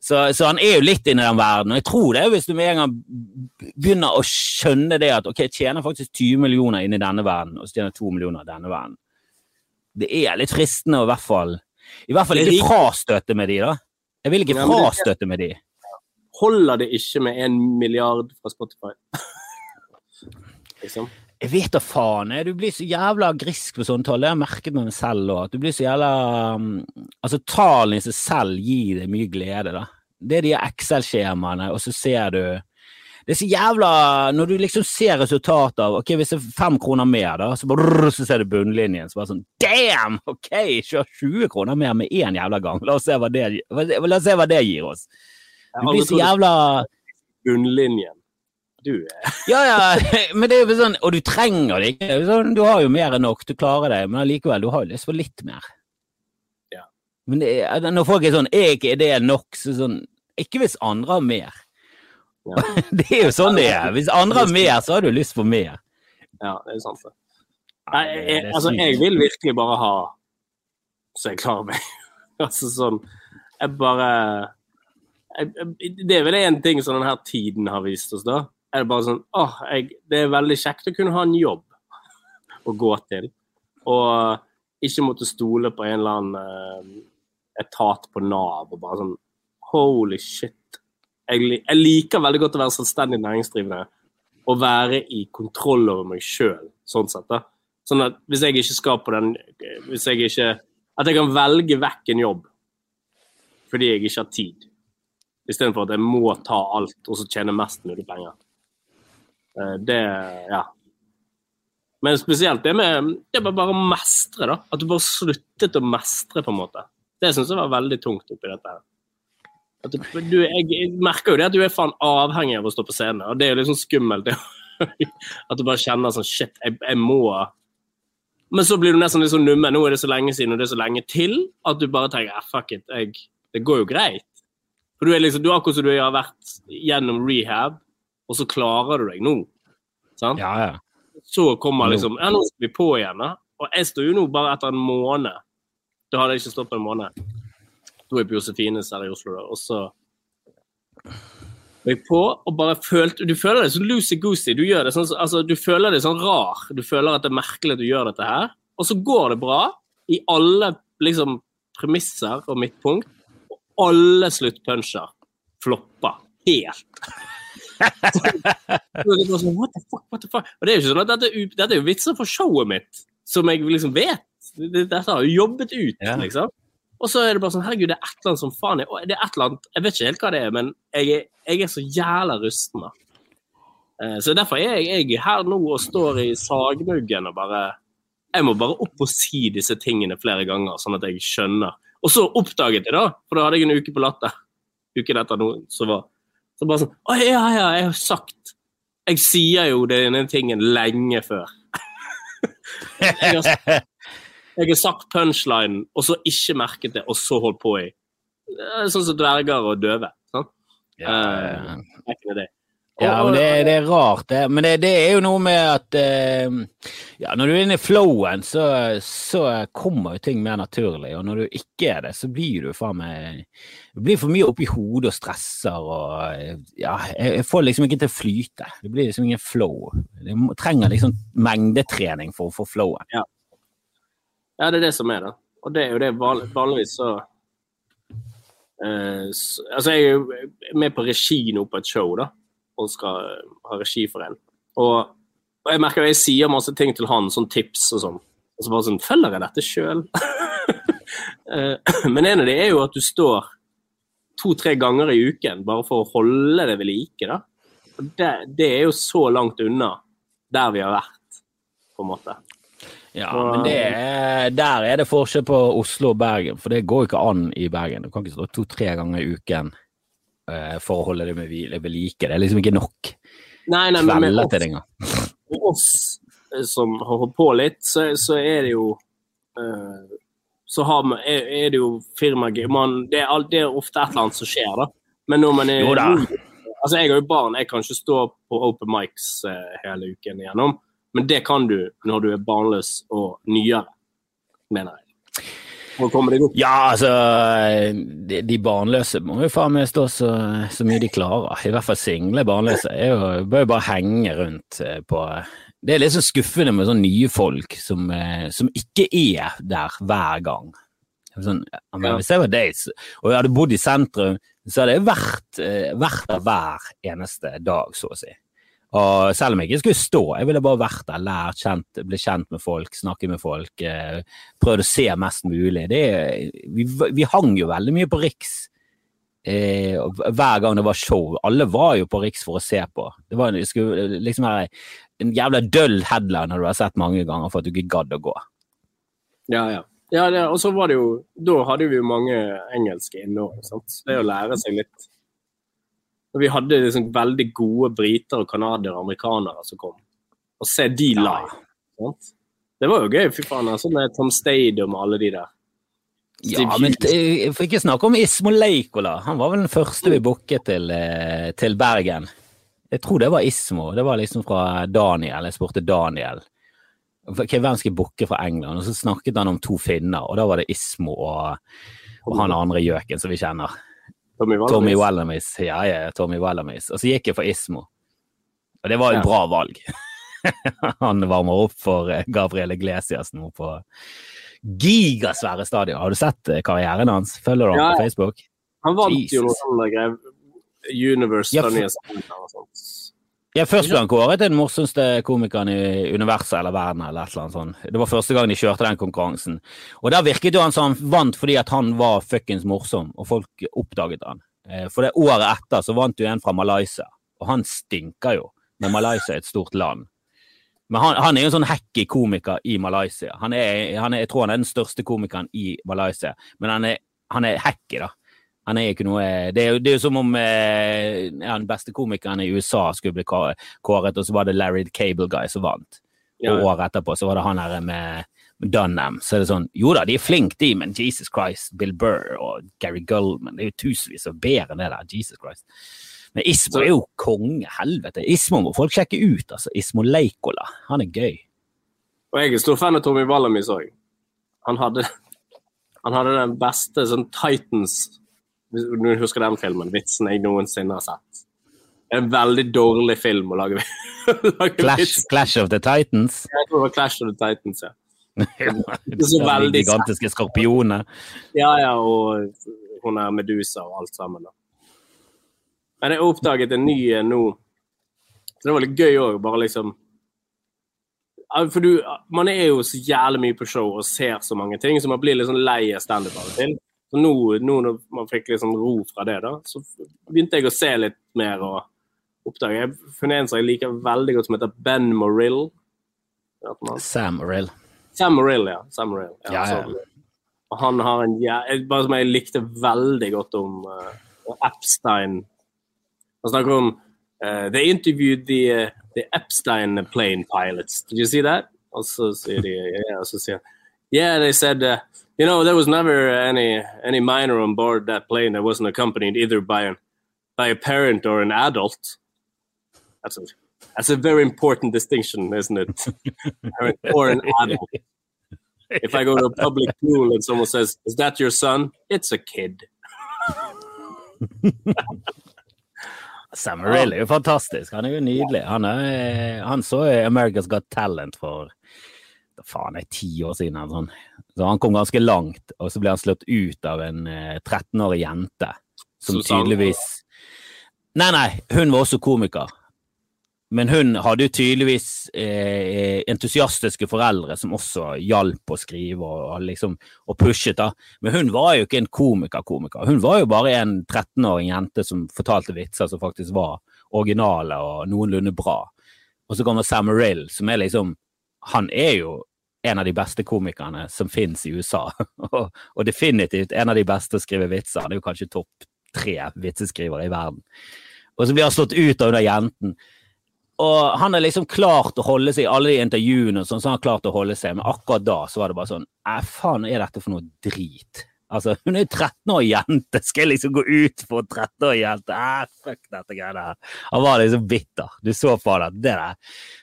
Så, så han er jo litt inne i den verden. Og jeg tror det er hvis du med en gang begynner å skjønne det at ok, jeg tjener faktisk 20 millioner inn i denne verden, og så tjener jeg 2 millioner i denne verden. Det er litt fristende å i hvert fall I hvert fall ikke frastøte med de, da. Jeg vil ikke frastøte med de. Holder det ikke med en milliard fra Spotify? *laughs* liksom. Jeg vet da faen. jeg. Du blir så jævla grisk på sånne tall. Det har jeg merket med meg selv òg. Du blir så jævla um, Altså, tallene i seg selv gir deg mye glede, da. Det er de Excel-skjemaene, og så ser du Det er så jævla Når du liksom ser resultatet av Ok, hvis det er fem kroner mer, da, så brrr, så ser du bunnlinjen. Så bare sånn Damn! Ok, kjør 20 kroner mer med én jævla gang. La oss se hva det, la oss se hva det gir oss. Du blir så jævla bunnlinjen. Du er Ja, ja, *laughs* men det er jo sånn, og du trenger det ikke. Er Sånn, du har jo mer enn nok, du klarer det, men allikevel, du har jo lyst på litt mer. Ja. Men er- når folk er sånn, er ikke det nok, så sånn, ikke hvis andre har mer. Ja. *laughs* Det er jo sånn det er. Hvis andre har mer, så har du lyst på mer. Ja, det er sant. det. Nei, jeg, er altså, jeg vil virkelig bare ha så jeg klarer meg. *laughs* altså sånn Jeg bare jeg, jeg, Det er vel én ting som denne tiden har vist oss, da. Er det bare sånn åh, jeg, Det er veldig kjekt å kunne ha en jobb *laughs* å gå til. Og ikke måtte stole på en eller annen uh, etat på Nav og bare sånn Holy shit. Jeg, jeg liker veldig godt å være selvstendig næringsdrivende og være i kontroll over meg sjøl, sånn sett. da. Sånn at hvis jeg ikke skal på den Hvis jeg ikke At jeg kan velge vekk en jobb fordi jeg ikke har tid, istedenfor at jeg må ta alt og så tjene mest mulig penger. Eh, Det Ja. Men spesielt det med det med bare å mestre, da. At du bare sluttet å mestre, på en måte. Det syns jeg var veldig tungt oppi dette. her. Du, du, jeg, jeg merker jo det at du er faen avhengig av å stå på scenen, og det er jo litt sånn skummelt. *laughs* at du bare kjenner sånn Shit, jeg, jeg må Men så blir du nesten litt sånn nummen. Nå er det så lenge siden, og det er så lenge til, at du bare tenker eh, fuck it, jeg, det går jo greit. For du er liksom, du er akkurat som du har vært gjennom rehab, og så klarer du deg nå. Sant? Ja, ja. Så kommer liksom Ja, nå skal vi på igjen, da. Og jeg står jo nå bare etter en måned. Da hadde jeg ikke stått på en måned. Da er jeg på Josefines her i Oslo, da. Og så var jeg på og bare følte Du føler deg så loosey-goosey. Du gjør det sånn, altså, du føler deg sånn rar. Du føler at det er merkelig at du gjør dette her. Og så går det bra i alle liksom premisser og midtpunkt. Og alle sluttpuncher flopper helt. *laughs* så, det var sånn, what the fuck, what the fuck? Og det er jo ikke sånn at dette, dette er jo vitser for showet mitt, som jeg liksom vet. Dette har jeg jo jobbet ut, Ja. liksom. Og så er det bare sånn Herregud, det er et eller annet som faen er Det er et eller annet Jeg vet ikke helt hva det er, men jeg er, jeg er så jævla rusten. da. Eh, Så derfor er jeg, jeg er her nå og står i sagmuggen og bare Jeg må bare opp og si disse tingene flere ganger, sånn at jeg skjønner. Og så oppdaget jeg, da, for da hadde jeg en uke på Latter, uken etter noen som var så bare sånn Å ja, ja, jeg har sagt Jeg sier jo denne tingen lenge før. *laughs* jeg, har, jeg har sagt punchline, og så ikke merket det, og så holdt på i er Sånn som dverger og døve. Sånn? Ja, ja. ja. day. Ja, men det, det er rart, det. Men det, det er jo noe med at eh, ja, Når du er inne i flowen, så, så kommer jo ting mer naturlig. Og når du ikke er det, så blir du faen meg Du blir for mye oppi hodet og stresser og Ja, jeg, får liksom ikke til å flyte. Det blir liksom ingen flow. Du trenger liksom mengdetrening for å få flowen. Ja, det er det som er det. Og det er jo det vanligvis så eh, Altså, jeg er jo med på regi nå på et show, da, og skal eh, ha regi for en. Og, og jeg merker at jeg sier masse ting til han, sånn tips og sånn. Og så bare sånn Følger jeg dette sjøl? *laughs* Men en av de er jo at du står to-tre ganger i uken bare for å holde det ved like, da. Det, det er jo så langt unna der vi har vært, på en måte. Ja, Og- men det er, der er det forskjell på Oslo og Bergen, for det går ikke an i Bergen. Du kan ikke stå to-tre ganger i uken eh, for å holde det med hvile ved like. Det er liksom ikke nok Nei, nei, men med kvelder oss- til det engang. *laughs* for oss eh, som har holdt på litt, så, så er det jo uh, Så har man, er, er det jo firma man, det, er, det er ofte et eller annet som skjer, da. Men når man er Jo da. Altså, jeg har jo barn, jeg kan ikke stå på open mics eh, hele uken igjennom. Men det kan du når du er barnløs og nyere, mener jeg. For å komme deg opp. Ja, altså De, de barnløse må jo faen meg stå så, så mye de klarer. I hvert fall single barnløse. er jo, bør jo bare henge rundt eh, på Det er litt så skuffende med sånne nye folk som, eh, som ikke er der hver gang. Sånn, men. Hvis jeg var deg og jeg hadde bodd i sentrum, så hadde jeg vært, eh, vært der hver eneste dag, så å si. Og selv om jeg ikke skulle stå, jeg ville bare vært der, lært, kjent, bli kjent med folk, snakke med folk, eh, prøvd å se mest mulig. Det, vi, vi hang jo veldig mye på Riks eh, hver gang det var show. Alle var jo på Riks for å se på. Det var skulle liksom her, en jævla døll headline når du har sett mange ganger for at du ikke gadd å gå. Ja, ja. ja det, og så var det jo Da hadde vi jo mange engelske inne òg. Det å lære seg litt Og Vi hadde liksom veldig gode briter og canadiere og amerikanere som kom. Og se de live. Ja. Det var jo gøy, fy faen. altså Med Tom Stadium og alle de der. Ja, men eh, jeg får ikke snakke om Ismo Leikola. Han var vel den første vi booket til, eh, til Bergen. Jeg tror det var Ismo. Det var liksom fra Daniel. Jeg spurte Daniel okay, hvem skal booke fra England. Og så snakket han om to finner, og da var det Ismo og, og han andre gjøken som vi kjenner. Tommy Wallamis. Ja, ja, Tommy Wallamis. Og så gikk jeg for Ismo. Og det var et Ja. bra valg. *laughs* Han varmer opp for eh, Gabriel Iglesias nå på gigasvære stadion. Har du sett eh, karrieren hans? Følger du ham Ja, på. Facebook? Han vant jo noe sånt. Universe Ja, for-. Ja, først ble han kåret til den morsomste komikeren i universet eller verden, eller et eller annet sånt. Det var første gang de kjørte den konkurransen. Og der virket jo han som han vant fordi at han var fuckings morsom, og folk oppdaget han. Eh, For det året etter så vant jo en fra Malaysia, og han stinker jo. Men Malaysia er et stort land. Men han, han er jo en sånn hacky komiker i Malaysia. Han er, han er, jeg tror han er den største komikeren i Malaysia, men han er, han er hacky, da. Han er ikke noe Det er jo, det er jo som om eh, ja, den beste komikeren i USA skulle bli kåret, og så var det Larry the Cable Guy som vant. Ja, Og året etterpå så var det han her med, Dunham. Så er det sånn Jo da, de er flinke, de, men Jesus Christ, Bill Burr og Gary Gullman Det er jo tusenvis av bedre enn det der. Jesus Christ. Men Ismo er jo konge. Helvete. Ismo må folk sjekke ut, altså. Ismo Leikola. Han er gøy. Og jeg er stor fan av Tommy Wallamis òg. Han hadde han hadde den beste sånn Titans du husker den filmen? Vitsen jeg noensinne har sett. Det en veldig dårlig film å lage, *laughs* lage Clash. Clash of the Titans. Jeg tror det var Clash of the Titans, ja. *laughs* De så veldig gigantiske skorpioner. Ja, ja, og hun er Medusa og alt sammen. da. Men jeg oppdaget en ny nå. Så det var litt gøy òg, bare liksom For du, man er jo så jævlig mye på show og ser så mange ting, så man blir litt sånn lei av standup av og til. Så nå, nå når man fikk sånn ro fra det, da, så begynte jeg å se litt mer og oppdage Jeg har funnet en som jeg liker veldig godt, som heter Ben Morill. Sam Morill. Sam Morrill, ja. Sam Morrill. Ja, ja. så- Og han har en ja, Bare som jeg likte veldig godt om uh, Epstein. Han snakker om uh, They interviewed the, uh, the Epstein plane pilots. Did you see that? Og så sier de ja, og så sier han, Yeah, they said uh, You know, there was never any any minor on board that plane that wasn't accompanied either by an by a parent or an adult. That's a that's a very important distinction, isn't it? *laughs* Or an adult. If I go to a public pool and someone says, "Is that your son?" It's a kid. Sam Orill er jo fantastisk. Han er jo nydelig. Han, er, han så America's Got Talent for faen er ti år siden. eller sånn. Så han kom ganske langt, og så ble han slått ut av en eh, 13-årig jente. Som tydeligvis Nei, nei, hun var også komiker. Men hun hadde jo tydeligvis eh, entusiastiske foreldre som også hjalp å skrive og, og liksom, og pushet. da. Men hun var jo ikke en komiker-komiker. Hun var jo bare en 13-åring jente som fortalte vitser som faktisk var originale og noenlunde bra. Og så kommer Sam Rill, som er liksom Han er jo en av de beste komikerne som finnes i USA. *laughs* og, definitivt en av de beste å skrive vitser. Han er jo kanskje topp tre vitseskrivere i verden. Og så blir han slått ut av under jenten. Og han har liksom klart å holde seg i alle de intervjuene, og sånn, så han har klart å holde seg, men akkurat da så var det bare sånn Æ, faen er dette for noe drit? Altså, hun er jo 13 år jente, skal jeg liksom gå ut for en 13 år jente? Ah, fuck dette greiene her. Han var liksom bitter. Du så på at Det der,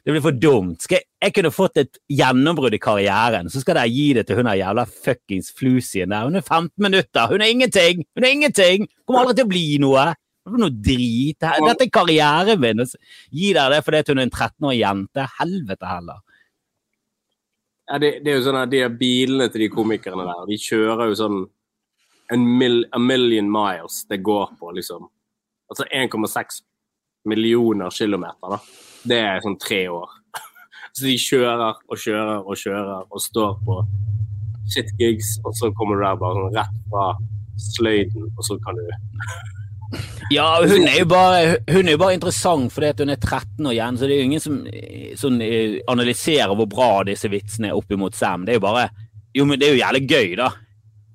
det blir for dumt. Skal jeg, jeg kunne fått et gjennombrudd i karrieren, så skal dere gi det til hun der jævla fuckings flusien der. Hun er 15 minutter, hun er ingenting! Hun er ingenting! Kommer aldri til å bli noe! Noe drit. Dette er karrieren min. Gi dere det fordi hun er en 13 år jente. Helvete heller. Ja, det, det er jo sånn at De bilene til de komikerne der, de kjører jo sånn mil, a million miles det går på, liksom. Altså 1,6 millioner kilometer, da. Det er sånn tre år. *laughs* Så de kjører og kjører og kjører og står på shit gigs, og så kommer du der bare sånn rett fra sløyden, og så kan du *laughs* Ja, hun er jo bare, hun er jo bare interessant fordi hun er 13 år igjen, så det er jo ingen som sånn, analyserer hvor bra disse vitsene er opp imot Sam. Det er jo bare Jo, men det er jo jævlig gøy, da.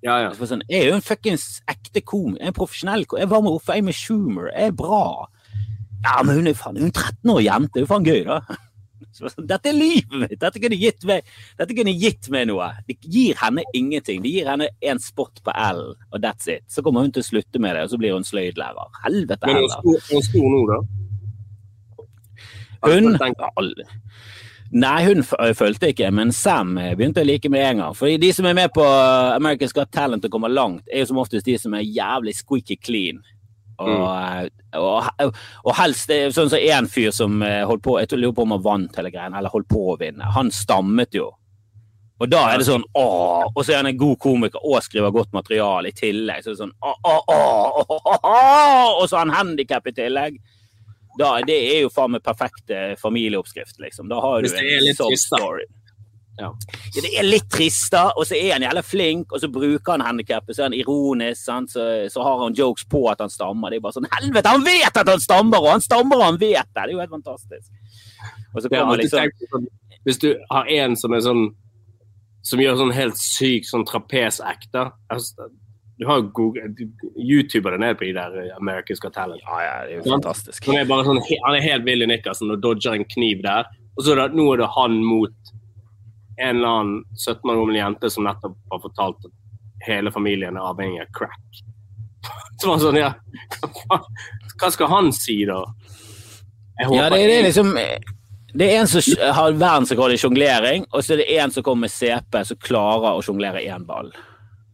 Ja, ja. For Sånn, jeg er jo en fuckings ekte kom. Jeg er en profesjonell kom. Jeg var med jeg er med Schumer. Jeg er bra. Ja, men hun er faen hun er en 13 år jente. Det er jo faen gøy, da. *laughs* Så, sånn, dette er livet mitt. Dette kunne gitt meg, dette kunne gitt meg noe. Det gir henne ingenting. Det gir henne en spot på L, og that's it. Så kommer hun til å slutte med det, og så blir hun sløydlærer. Helvete Men er hun heller. er stor nå, da? Hun Nei, hun fulgte følte ikke, men Sam eh, begynte å like med en gang. For de som er med på eh, America's Got Talent og kommer langt, er jo som oftest de som er jævlig squeaky clean. Og, eh, og, og helst det sånn som en fyr som eh, holdt på Jeg lurer på om han vant hele greien, eller holdt på å vinne. Han stammet jo. Og da er det sånn åh, Og så er han en god komiker og skriver godt materiale i tillegg. Så det er sånn åh, åh, åh, åh, åh, åh, Og så har han handikap i tillegg. Da, det er jo faen meg perfekt eh, familieoppskrift, liksom. Da har du Hvis det er litt trist. Ja. Ja, det er litt trist, da, og så er han jævla flink, og så bruker han handikappet, så er han ironisk, sant? Så, så har han jokes på at han stammer. Det er bare sånn Helvete, han vet at han stammer, og han stammer og han vet det! Det er jo helt fantastisk. Og så kommer ja, liksom sånn, Hvis du har en som er sånn Som gjør sånn helt syk sånn trapesacte altså, Du har jo youtubere YouTuber ned på de der eh, America's Got Talent. Ja, ja, det er jo fantastisk. Han er bare sånn, han er helt Willy Nickerson og dodger en kniv der. Og så er det, nå er det han mot en eller annen 17 år gammel jente som nettopp har fortalt at hele familien er avhengig av crack. *laughs* Så var det sånn, ja, hva skal han si da? Ja, det, det er liksom Det er en som har verdensrekord i sjonglering, og så er det en som kommer med CP som klarer å sjonglere én ball.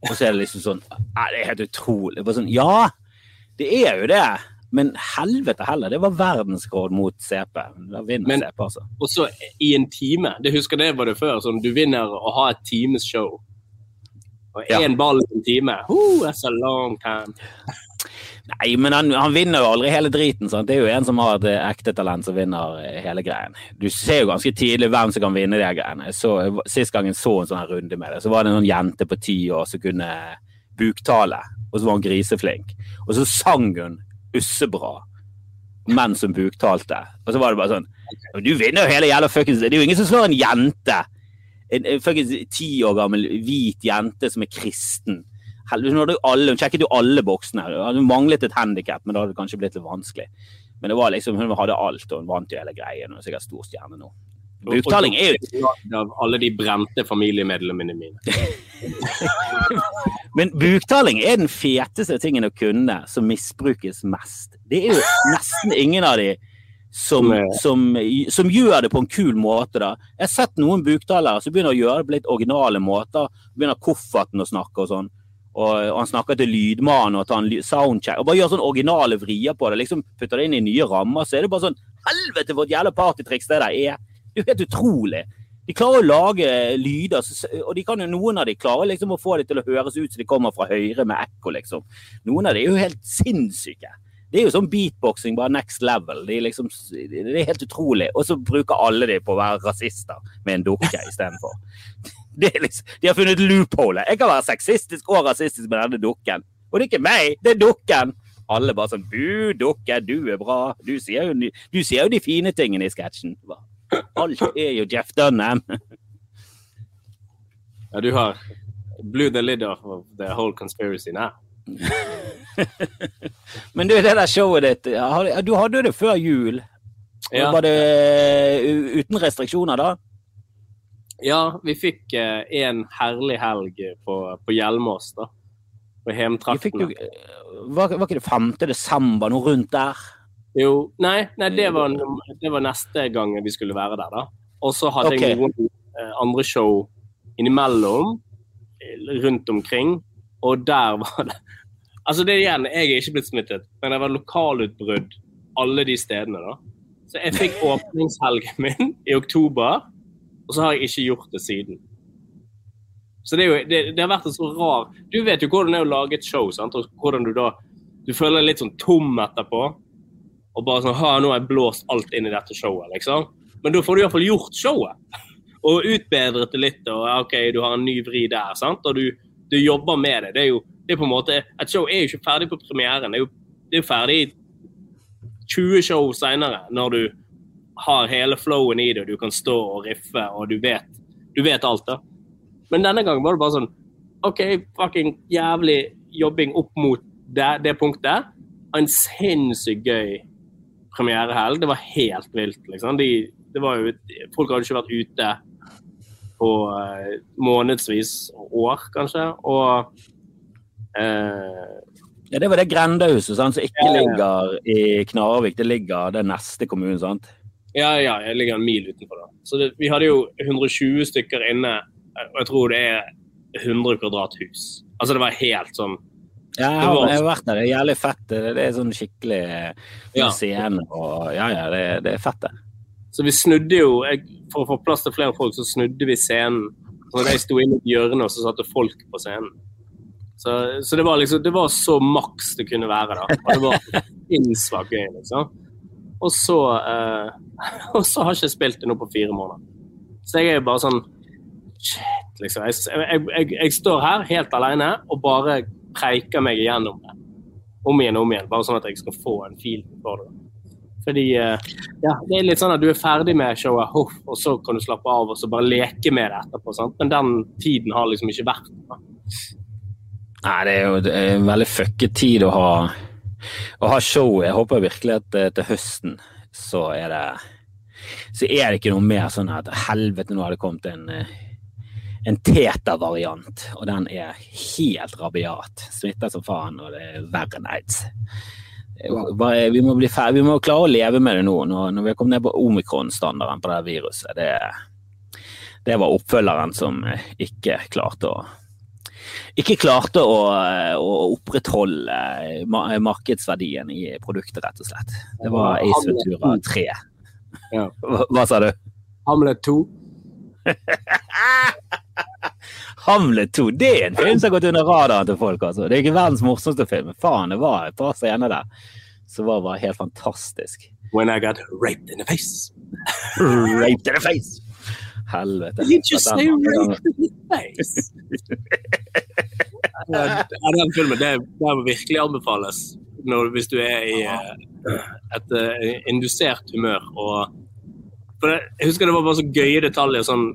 Og så er det liksom sånn det er helt utrolig. Sånn, ja, det er jo det. Men helvete heller, det var verdensrekord mot CP. Da vinner Men- CP, altså. Og så i en time. Det husker det var det før. Sånn, du vinner å ha et times show. Og Ja. ball i en time. Oh, that's a long time. Nei, men han, han vinner jo aldri hele driten. Sant? Det er jo en som har et eh, ekte talent som vinner eh, hele greien. Du ser jo ganske tidlig hvem som kan vinne de greiene. Så, sist gang jeg så en sånn runde med det, så var det en sånn jente på ti år som kunne buktale, og så var hun griseflink. Og så sang hun ussebra mens hun buktalte. Og så var det bare sånn Du vinner jo hele jævla fuckings Det er jo ingen som slår en jente. En, en fuckings ti år gammel hvit jente som er kristen. Helvete, alle, Hun sjekket jo alle boksene. Hun manglet et handikap, men da hadde det kanskje blitt litt vanskelig. Men det var liksom, hun hadde alt, og hun vant jo hele greien. Hun er sikkert stor stjerne nå. Buktaling er jo Av alle de brente familiemedlemmene mine. *laughs* Men buktaling er den feteste tingen å kunne, som misbrukes mest. Det er jo nesten ingen av de som, som, som gjør det på en kul måte. da. Jeg har sett noen buktalere som begynner å gjøre det på litt originale måter. Begynner kofferten å snakke og sånn. Og, han snakker til lydmannen og tar en soundcheck. Og bare gjør sånn originale vrier på det. liksom Putter det inn i nye rammer. Så er det bare sånn Helvete, for et jævla partytriks det der er! Det er jo helt utrolig. De klarer å lage lyder, og de kan jo, noen av de klarer liksom å få det til å høres ut som de kommer fra høyre med ekko, liksom. Noen av de er jo helt sinnssyke. Det er jo sånn beatboxing, bare next level. De er liksom, det er helt utrolig. Og så bruker alle de på å være rasister med en dukke istedenfor. *laughs* Det liksom, de har funnet loopholet. Jeg kan være sexistisk og rasistisk med denne dukken. Og det er ikke meg, det er dukken. Alle bare sånn Bu, dukke, du er bra. Du sier jo, du sier jo de fine tingene i sketsjen. Alt er jo Jeff Dunham. *laughs* Ja, du har blew the lid off of the whole conspiracy now. *laughs* Men du, det der showet ditt, du hadde jo det før jul. Ja. Var det uten restriksjoner da? Ja, vi fikk eh, en herlig helg på, på Hjelmås, da. På hjemtraktene. var, var ikke det 5. desember, noe rundt der? Jo, nei, nei det, var, det var neste gang vi skulle være der, da. Og så hadde jeg noen eh, andre show innimellom eh, rundt omkring, og der var det Altså, det igjen, jeg er ikke blitt smittet, men det var lokalutbrudd alle de stedene, da. Så jeg fikk *laughs* åpningshelgen min i oktober, og så har jeg ikke gjort det siden. Så det, jo, det, det har vært en så rar Du vet jo hvordan det er å lage et show, sant? og hvordan du da Du føler deg litt sånn tom etterpå. Og bare sånn ha, nå har jeg blåst alt inn i dette showet, liksom. Men da får du iallfall gjort showet. Og utbedret det litt, og OK, du har en ny vri der, sant. Og du, du jobber med det. Det er jo det er på en måte Et show er jo ikke ferdig på premieren. Det er jo, det er jo ferdig 20 show seinere, når du har hele flowen i det, og du kan stå og riffe, og du vet, du vet alt, da. Men denne gangen var det bare sånn OK, fucking jævlig jobbing opp mot det, det punktet. En sinnssykt gøy premierehelg. Det var helt vilt, liksom. De, det var jo, folk hadde ikke vært ute på uh, månedsvis, år kanskje. Og uh, Ja, Det var det grendehuset sant, som ikke ligger i Knarvik, det ligger den neste kommunen. sant? Ja, ja, jeg ligger en mil utenfor da. Så det, vi hadde jo 120 stykker inne, og jeg tror det er 100 kvadrat hus. Altså det var helt sånn Ja, jeg har, jeg har vært der. Det er jævlig fett. Det, er sånn skikkelig Ja. scene og Ja, ja, det, det er fett, det. Så vi snudde jo, jeg, for å få plass til flere folk, så snudde vi scenen. Så jeg sto inne i et hjørne, og så satte folk på scenen. Så, så det var liksom, det var så maks det kunne være da. Og det var *laughs* innsvagt gøy, liksom. Og så, eh, *laughs* og så har jeg ikke spilt det nå på fire måneder. Så jeg er jo bare sånn Shit, liksom. Jeg, jeg, jeg, jeg står her helt alene og bare preiker meg igjennom det. Om igjen og om igjen, bare sånn at jeg skal få en fil for det. Fordi eh, ja, det er litt sånn at du er ferdig med showet, og så kan du slappe av og så bare leke med det etterpå. Sant? Men den tiden har liksom ikke vært der. Nei, det er jo det er en veldig fucket tid å ha, å ha show. Jeg håper virkelig at eh, til høsten så er det så er det ikke noe mer sånn at helvete, nå har det kommet en eh, en teta-variant, og den er helt rabiat. Smitter som faen, og det er verre enn aids. Bare- Vi må, bli fer- vi må klare å leve med det nå, når, når vi har kommet ned på omikron-standarden på det viruset. Det, det var oppfølgeren som eh, ikke klarte å ikke klarte å, eh, å opprettholde eh, markedsverdien i produktet, rett og slett. Det var Ace Ventura 3. Ja. *laughs* Hva, hva sa du? Hamlet 2. *laughs* Hamlet 2, det er en film som har gått under radaren til folk. altså. Det er ikke verdens morsomste film, men faen, det var et par scener der som var bare helt fantastisk. When I got raped in the face. *laughs* raped in the face! Helvete. Did you say den- in the face? *laughs* ja, den filmen det, det må virkelig anbefales når, hvis du er i eh, et uh, indusert humør. Og, for det, jeg husker det var bare så gøye detaljer. sånn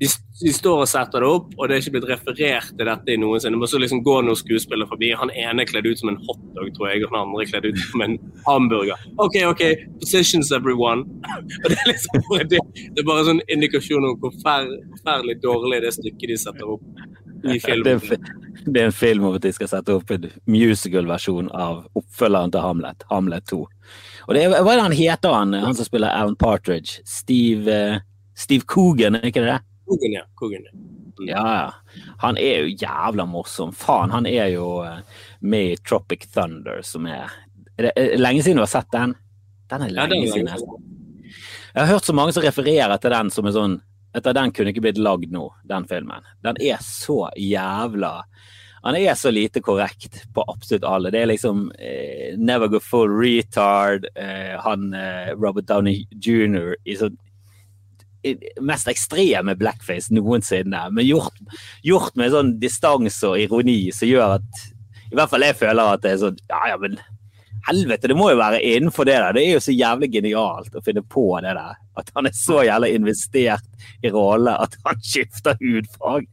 de, de står og setter det opp, og det er ikke blitt referert til dette i noensinne. Men så liksom går noen skuespillere forbi. Han ene er kledd ut som en hotdog, tror jeg, og den andre er kledd ut som en hamburger. OK, OK, positions everyone. *laughs* og det er liksom bare det, det er bare sånn indikasjon om hvor forferdelig dårlig det stykket de setter opp i Det filmen. en det er en film om at de skal sette opp en musical-versjon av oppfølgeren til Hamlet, Hamlet 2. Og det Hva er det han heter, han, han som spiller Alan Partridge? Steve, eh, Steve Coogan, er ikke det det? Kogen, ja. Kogen, ja. Mm. ja. Han er jo jævla morsom. Faen, han er jo eh, med i Tropic Thunder, som er Er det lenge siden du har sett den? Den er Ja, er lenge siden. Jeg har hørt så mange som refererer til den som er sånn Etter den kunne ikke blitt lagd nå, den filmen. Den er så jævla Han er så lite korrekt på absolutt alle. Det er liksom eh, Never Go Full Retard, eh, han eh, Robert Downey jr. i sånn mest ekstreme blackface noensinne, men gjort, gjort med sånn distanse og ironi som gjør at I hvert fall jeg føler at det er sånn Ja, ja, men helvete, det må jo være innenfor det der. Det er jo så jævlig genialt å finne på det der. At han er så jævlig investert i rolle at han skifter hudfarge.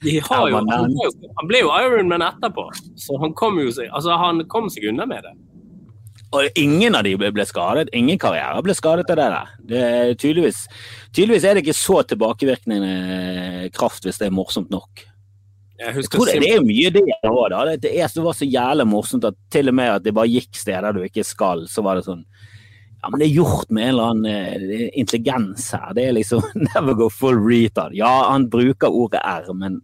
Jo, han, ble jo, han ble jo Ironman etterpå, så han kom jo seg altså han kom seg unna med det. Og ingen av de ble skadet. Ingen karriere ble skadet av det der. Det er tydeligvis, tydeligvis er det ikke så tilbakevirkende kraft hvis det er morsomt nok. Jeg Jeg tror det, det er mye det òg, da. Det, det er, det var så jævlig morsomt at til og med at det bare gikk steder du ikke skal, så var det sånn Ja, men det er gjort med en eller annen eh, intelligens her. Det er liksom *laughs* never go full retard. Ja, han bruker ordet R, men,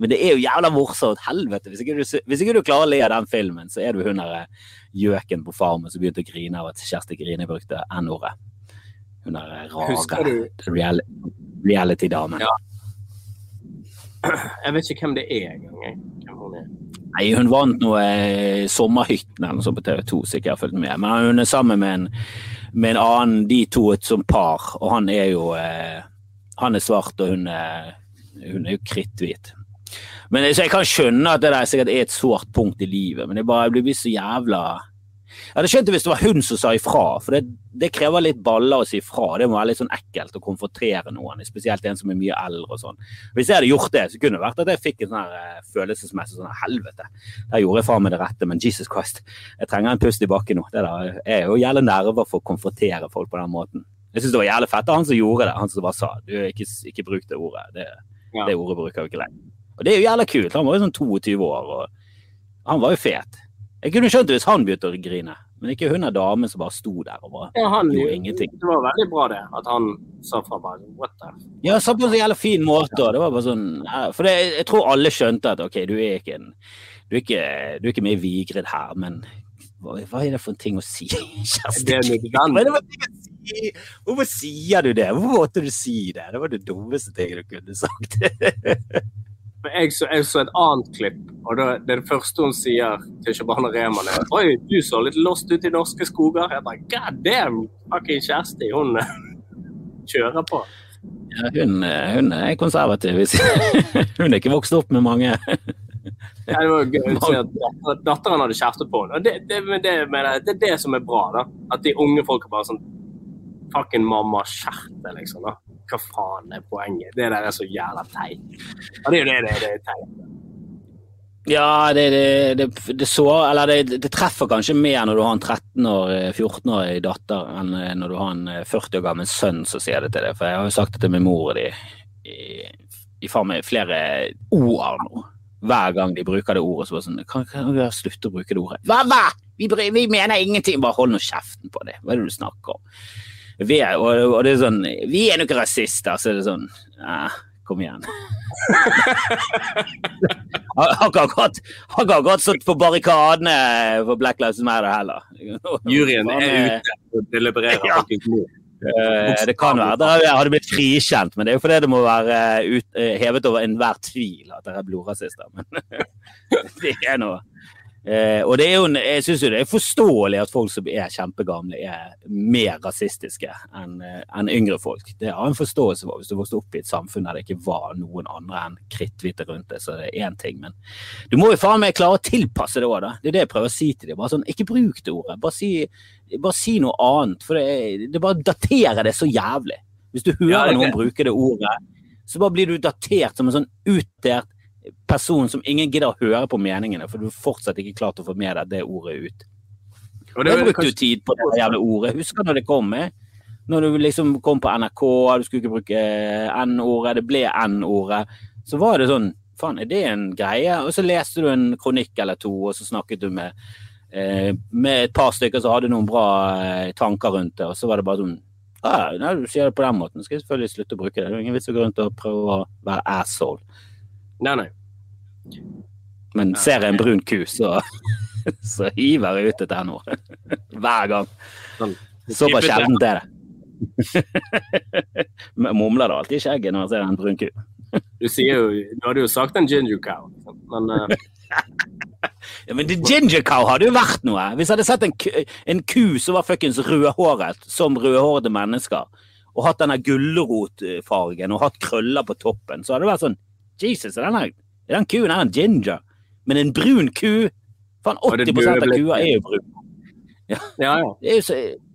men det er jo jævla morsomt. Helvete. Hvis ikke, du, hvis ikke du klarer å le av den filmen, så er du hun der eh, gjøken på Farmen som begynte å grine av at Kjersti Grine brukte N-ordet. Hun der eh, rare reality-damen. Ja. Jeg vet ikke hvem det er engang. hun er. Nei, hun vant noe eh, Sommerhytten eller noe sånt på TV 2, så ikke jeg har fulgt med. Men hun er sammen med en, med en annen, de to et som par, og han er jo eh, Han er svart, og hun er, hun er jo kritthvit. Men så Jeg kan skjønne at det der sikkert er et sårt punkt i livet, men jeg, bare blir så jævla Jeg hadde skjønt det hvis det var hun som sa ifra, for det, det krever litt baller å si ifra. Det må være litt sånn ekkelt å konfrontere noen, spesielt en som er mye eldre og sånn. Hvis jeg hadde gjort det, så kunne det vært at jeg fikk en sånn her eh, følelsesmessig sånn helvete. Der gjorde jeg faen meg det rette, men Jesus Christ, jeg trenger en pust i bakken nå. Det der er jo jævlig nerver for å konfrontere folk på den måten. Jeg syns det var jævlig fett av han som gjorde det, han som bare sa du, ikke, ikke bruk det ordet. Det, Ja. det ordet bruker vi ikke lenger. Og det er jo jævla kult. Han var jo sånn 22 år, og han var jo fet. Jeg kunne skjønt det hvis han begynte å grine, men ikke hun er damen som bare sto der og bare Ja, han, gjorde ingenting. det var veldig bra det, at han sa fra bare What the Ja, sa på en så jævla fin måte. og Det var bare sånn, for det, Jeg tror alle skjønte at ok, du er ikke, en, du er ikke, du er ikke med i Vigrid her, men hva, hva er det for en ting å si? *laughs* Kjersti? Det er nødvendig. Hvorfor sier du det? Hvorfor måtte du si det? Det var det dummeste tinget du kunne sagt. *laughs* Jeg så, jeg så et annet klipp, og det er det første hun sier til Shabana Rehman er Oi, du så litt lost ut i norske skoger. Jeg bare God damn, fucking Kjersti, hun *laughs* kjører på. Ja, hun, hun er konservativ. *laughs* Hun er ikke vokst opp med mange Ja, det var gøy å se at *laughs* datteren hadde kjæreste på henne. Det, det, det, det er det som er bra, da. At de unge folka bare sånn Fucking mamma, skjerpe, liksom. da. Hva faen er poenget? Det der er så jævla teit. Ja, det er jo det det, er, teit. Ja, det, det, det, så, det, treffer kanskje mer når du har en 13 år, 14-årig datter, enn eh, når du har en eh, 40 år gammel sønn som sier det til deg. For jeg har jo sagt det til min mor og de i, i flere ord nå. Hver gang de bruker det ordet, så bare sånn Kan, kan vi slutte å bruke det ordet? Hva, hva? Vi, vi mener ingenting. Bare hold nå kjeften på det. Hva er det du snakker om? Vi er, og, og det er sånn Vi er nå ikke rasister, så er det sånn eh, Kom igjen. Har ikke akkurat akkurat stått på barrikadene for Black Lives Matter heller. Juryen er *laughs* eh, ute og delibererer. Ja. Uh. Eh, det kan være jeg hadde blitt frikjent, men det er jo fordi det må være ut, eh, hevet over enhver tvil at dere er blodrasister. Men *laughs* det er noe. Eh, og det er jo, jeg syns jo det er forståelig at folk som er kjempegamle, er mer rasistiske enn en yngre folk. Det har en forståelse for. Hvis du vokste opp i et samfunn der det ikke var noen andre enn kritthvite rundt deg, så det er én ting. Men du må jo faen meg klare å tilpasse det òg, da. Det er det jeg prøver å si til dem. Bare sånn, ikke bruk det ordet. Bare si, bare si noe annet. For det, det bare daterer det så jævlig. Hvis du hører Ja, noen det. bruke det ordet, så bare blir du datert som en sånn utdert person som ingen gidder å høre på meningene, for du er fortsatt ikke klart å få med deg det ordet ut. Og det Jeg brukte jo tid på det jævla ordet. Husker når det kom? med? Når du liksom kom på NRK, du skulle ikke bruke N-ordet, det ble N-ordet. Så var det sånn Faen, er det en greie? Og så leste du en kronikk eller to, og så snakket du med eh, med et par stykker som hadde noen bra eh, tanker rundt det, og så var det bare sånn ah, nei, du sier det på den måten, skal jeg selvfølgelig slutte å bruke det. Det er ingen vits å gå rundt og prøve å være asshole. Nei, nei. Men ser jeg en brun ku, så, *laughs* så hiver jeg ut et N-ord. *laughs* Hver gang. Sånn. Såpass sjeldent er det. *laughs* Men Mumler det alltid i skjegget når jeg ser en brun ku. Du sier jo Du hadde jo sagt en ginger cow, liksom. men uh... Ja, men ginger cow hadde jo vært noe. Hvis jeg hadde sett en en ku som var fuckings rødhåret, som rødhårede mennesker, og hatt denne gulrotfargen og hatt krøller på toppen, så hadde det vært sånn Jesus, er denne, er den kuen er en ginger? Men en brun ku Faen, 80% av kuer er jo brune. ja, ja. ja.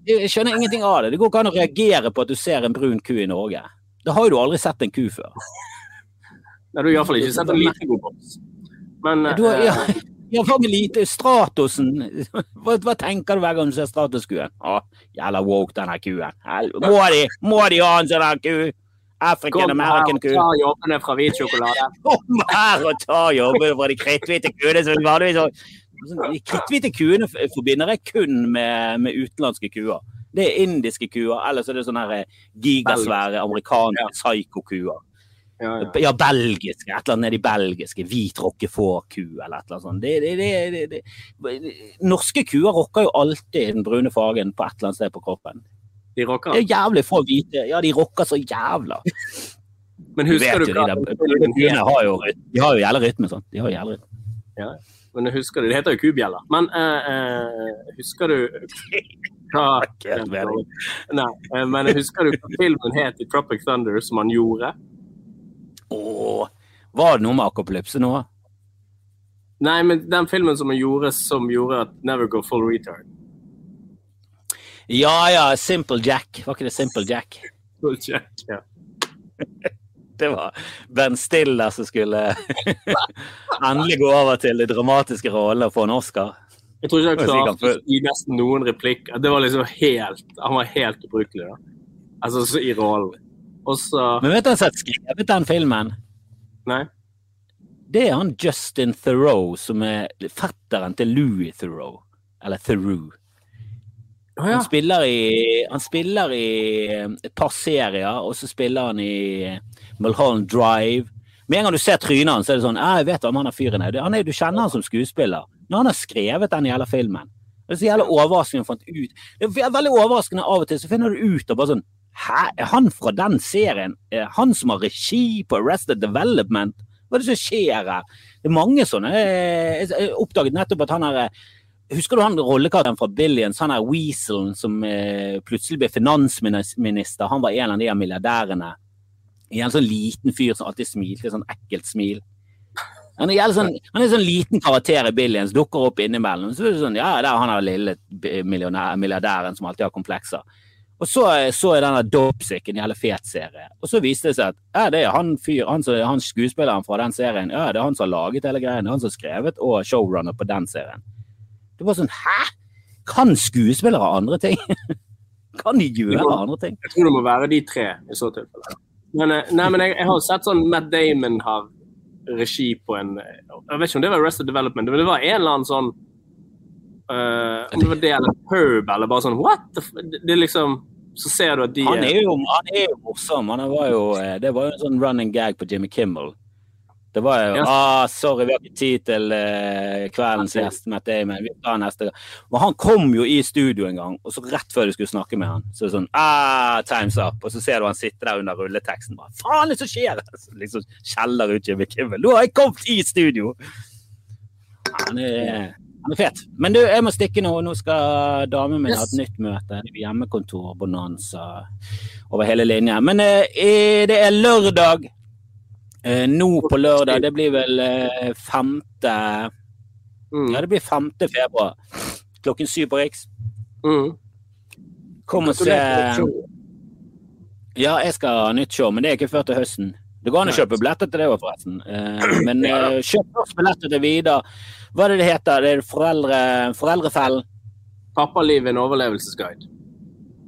jeg skjønner ingenting av det. Det går ikke an å reagere på at du ser en brun ku i Norge. Da har jo du aldri sett en ku før. Nei, du har iallfall ikke sett en liten god boks. Men Du har, ja, eh, ja, *laughs* meg lite Stratosen *laughs* hva, hva tenker du hver gang du ser Stratoskuen? Å, jævla woke, denne kuen. Må de, må de ha en sånn ku? African kom her og ta jobbene fra hvit sjokolade. *laughs* Kom her og ta jobbene fra de kritthvite kuene som vanligvis Sånn, De kritthvite kuene forbinder jeg kun med, med utenlandske kuer. Det er indiske kuer, eller så er det sånne eh, gigasvære amerikanske psyko-kuer. Ja, ja. Ja, belgiske. Et eller annet nedi belgiske. Hvit rockefòr-ku eller et eller annet sånt. Det, det, det, det, det. Norske kuer rocker jo alltid den brune fargen på et eller annet sted på kroppen. De rocker. Det er jævlig få hvite. Ja, de rocker så jævla. Men husker du, du hva de hva der har jo, de har jo jævla rytme sånn. De har jo jævla rytme. Men husker du, Det heter jo kubjeller. Men uh, uh, husker du hva Nei, uh, men husker du hva filmen het i Tropic Thunder som han gjorde? Åh, var det noe med akopalypse nå? Nei, men den filmen som han gjorde som gjorde at Never Go Full Retard. Ja ja, Simple Jack. Var ikke det Simple Jack? Simple Jack, Ja. *laughs* Det var Ben Stiller som skulle *laughs* endelig gå over til de dramatiske rollene og få en Oscar. Jeg tror ikke han klarte å gi nesten noen replikker. Det var liksom helt Han var helt ubrukelig, da. Altså så i rollen. Også... Men vet du hvem som har skrevet den filmen? Nei? Det er han Justin Theroux, som er fetteren til Louis Theroux. Eller Theroux. Å ja. Han spiller i, han spiller i eh, et par serier, og så spiller han i eh, Mulholland Drive. Med en gang du ser trynet hans, er det sånn «Ja, Jeg vet om han er fyren er. Han er. Du kjenner han som skuespiller. Når han har skrevet den jævla filmen. Det er så jævla overraskende han fant ut. Det er veldig overraskende av og til, så finner du ut og bare sånn Hæ, er han fra den serien? Er han som har regi på Arrested Development? Hva er det som skjer her? Det er mange sånne eh, Jeg oppdaget nettopp at han er Husker du han rollekarakteren fra Billions, han er Weaselen som eh, plutselig ble finansminister? Han var en av de milliardærene. en sånn liten fyr som alltid smilte, sånn ekkelt smil. Han er, sånn, han er sånn liten karakter i Billions, dukker opp innimellom. Så er det sånn, ja, der er han der lille milliardæren som alltid har komplekser. Og så så jeg denne Dopesick, en jævlig fet serie. Og så viste det seg at ja, det er han fyr, han, han skuespilleren fra den serien. Ja, det er han som har laget hele greien. Det er han som har skrevet og showrunner på den serien. Det var sånn Hæ? Kan skuespillere andre ting? *laughs* kan de gjøre må, andre ting? Jeg tror det må være de tre i så tilfelle. Men, eh, nei, men jeg, jeg har sett sånn Matt Damon har regi på en Jeg vet ikke om det var Arrested Development, men det var en eller annen sånn uh, Om det var det eller Herb, eller bare sånn What? Det, det liksom så ser du at de Han er jo, han er jo morsom. Han var jo, eh, det var jo en sånn running gag på Jimmy Kimmel. Det var jo ja. ah, 'Sorry, vi har ikke tid til eh, kveldens gjest, Matt Damon. Vi tar neste gang.' Og han kom jo i studio en gang, og så rett før du skulle snakke med han, så er det sånn ah, 'Time's up', og så ser du han sitte der under rulleteksten bare 'Faen, det som skjer?' *laughs* Så liksom skjeller ut Jimmy Kimmel. 'Nå har jeg kommet i studio!' Han er, han er fet. Men du, jeg må stikke nå. Nå skal damen min yes. ha et nytt møte. Hjemmekontor, bonanza over hele linja. Men eh, det er lørdag. Eh, nå på lørdag, det blir vel eh, femte mm. Ja, det blir femte februar. Klokken syv på Riks. Mm. Kom og se Ja, jeg skal ha nytt show, men det er ikke før til høsten. Det går an å kjøpe billetter til det òg, forresten. Eh, *clears throat* men kjøp først billetter til Vidar. Hva er det det heter? Det er foreldre, Foreldrefellen? Pappalivet en overlevelsesguide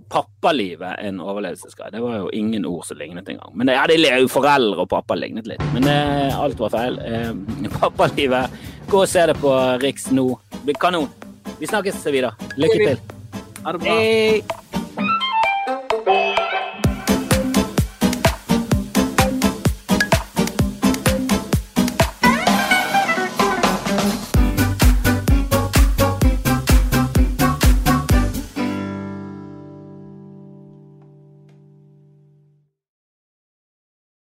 pappalivet en overlevelsesguide. Det var jo ingen ord som lignet engang. Men ja, det er jo foreldre og pappa lignet litt. Men eh, alt var feil. Eh, *laughs* pappalivet. Gå og se det på Riks nå. Kanon. Vi snakkes videre. Lykke til. Ha det bra. Hei.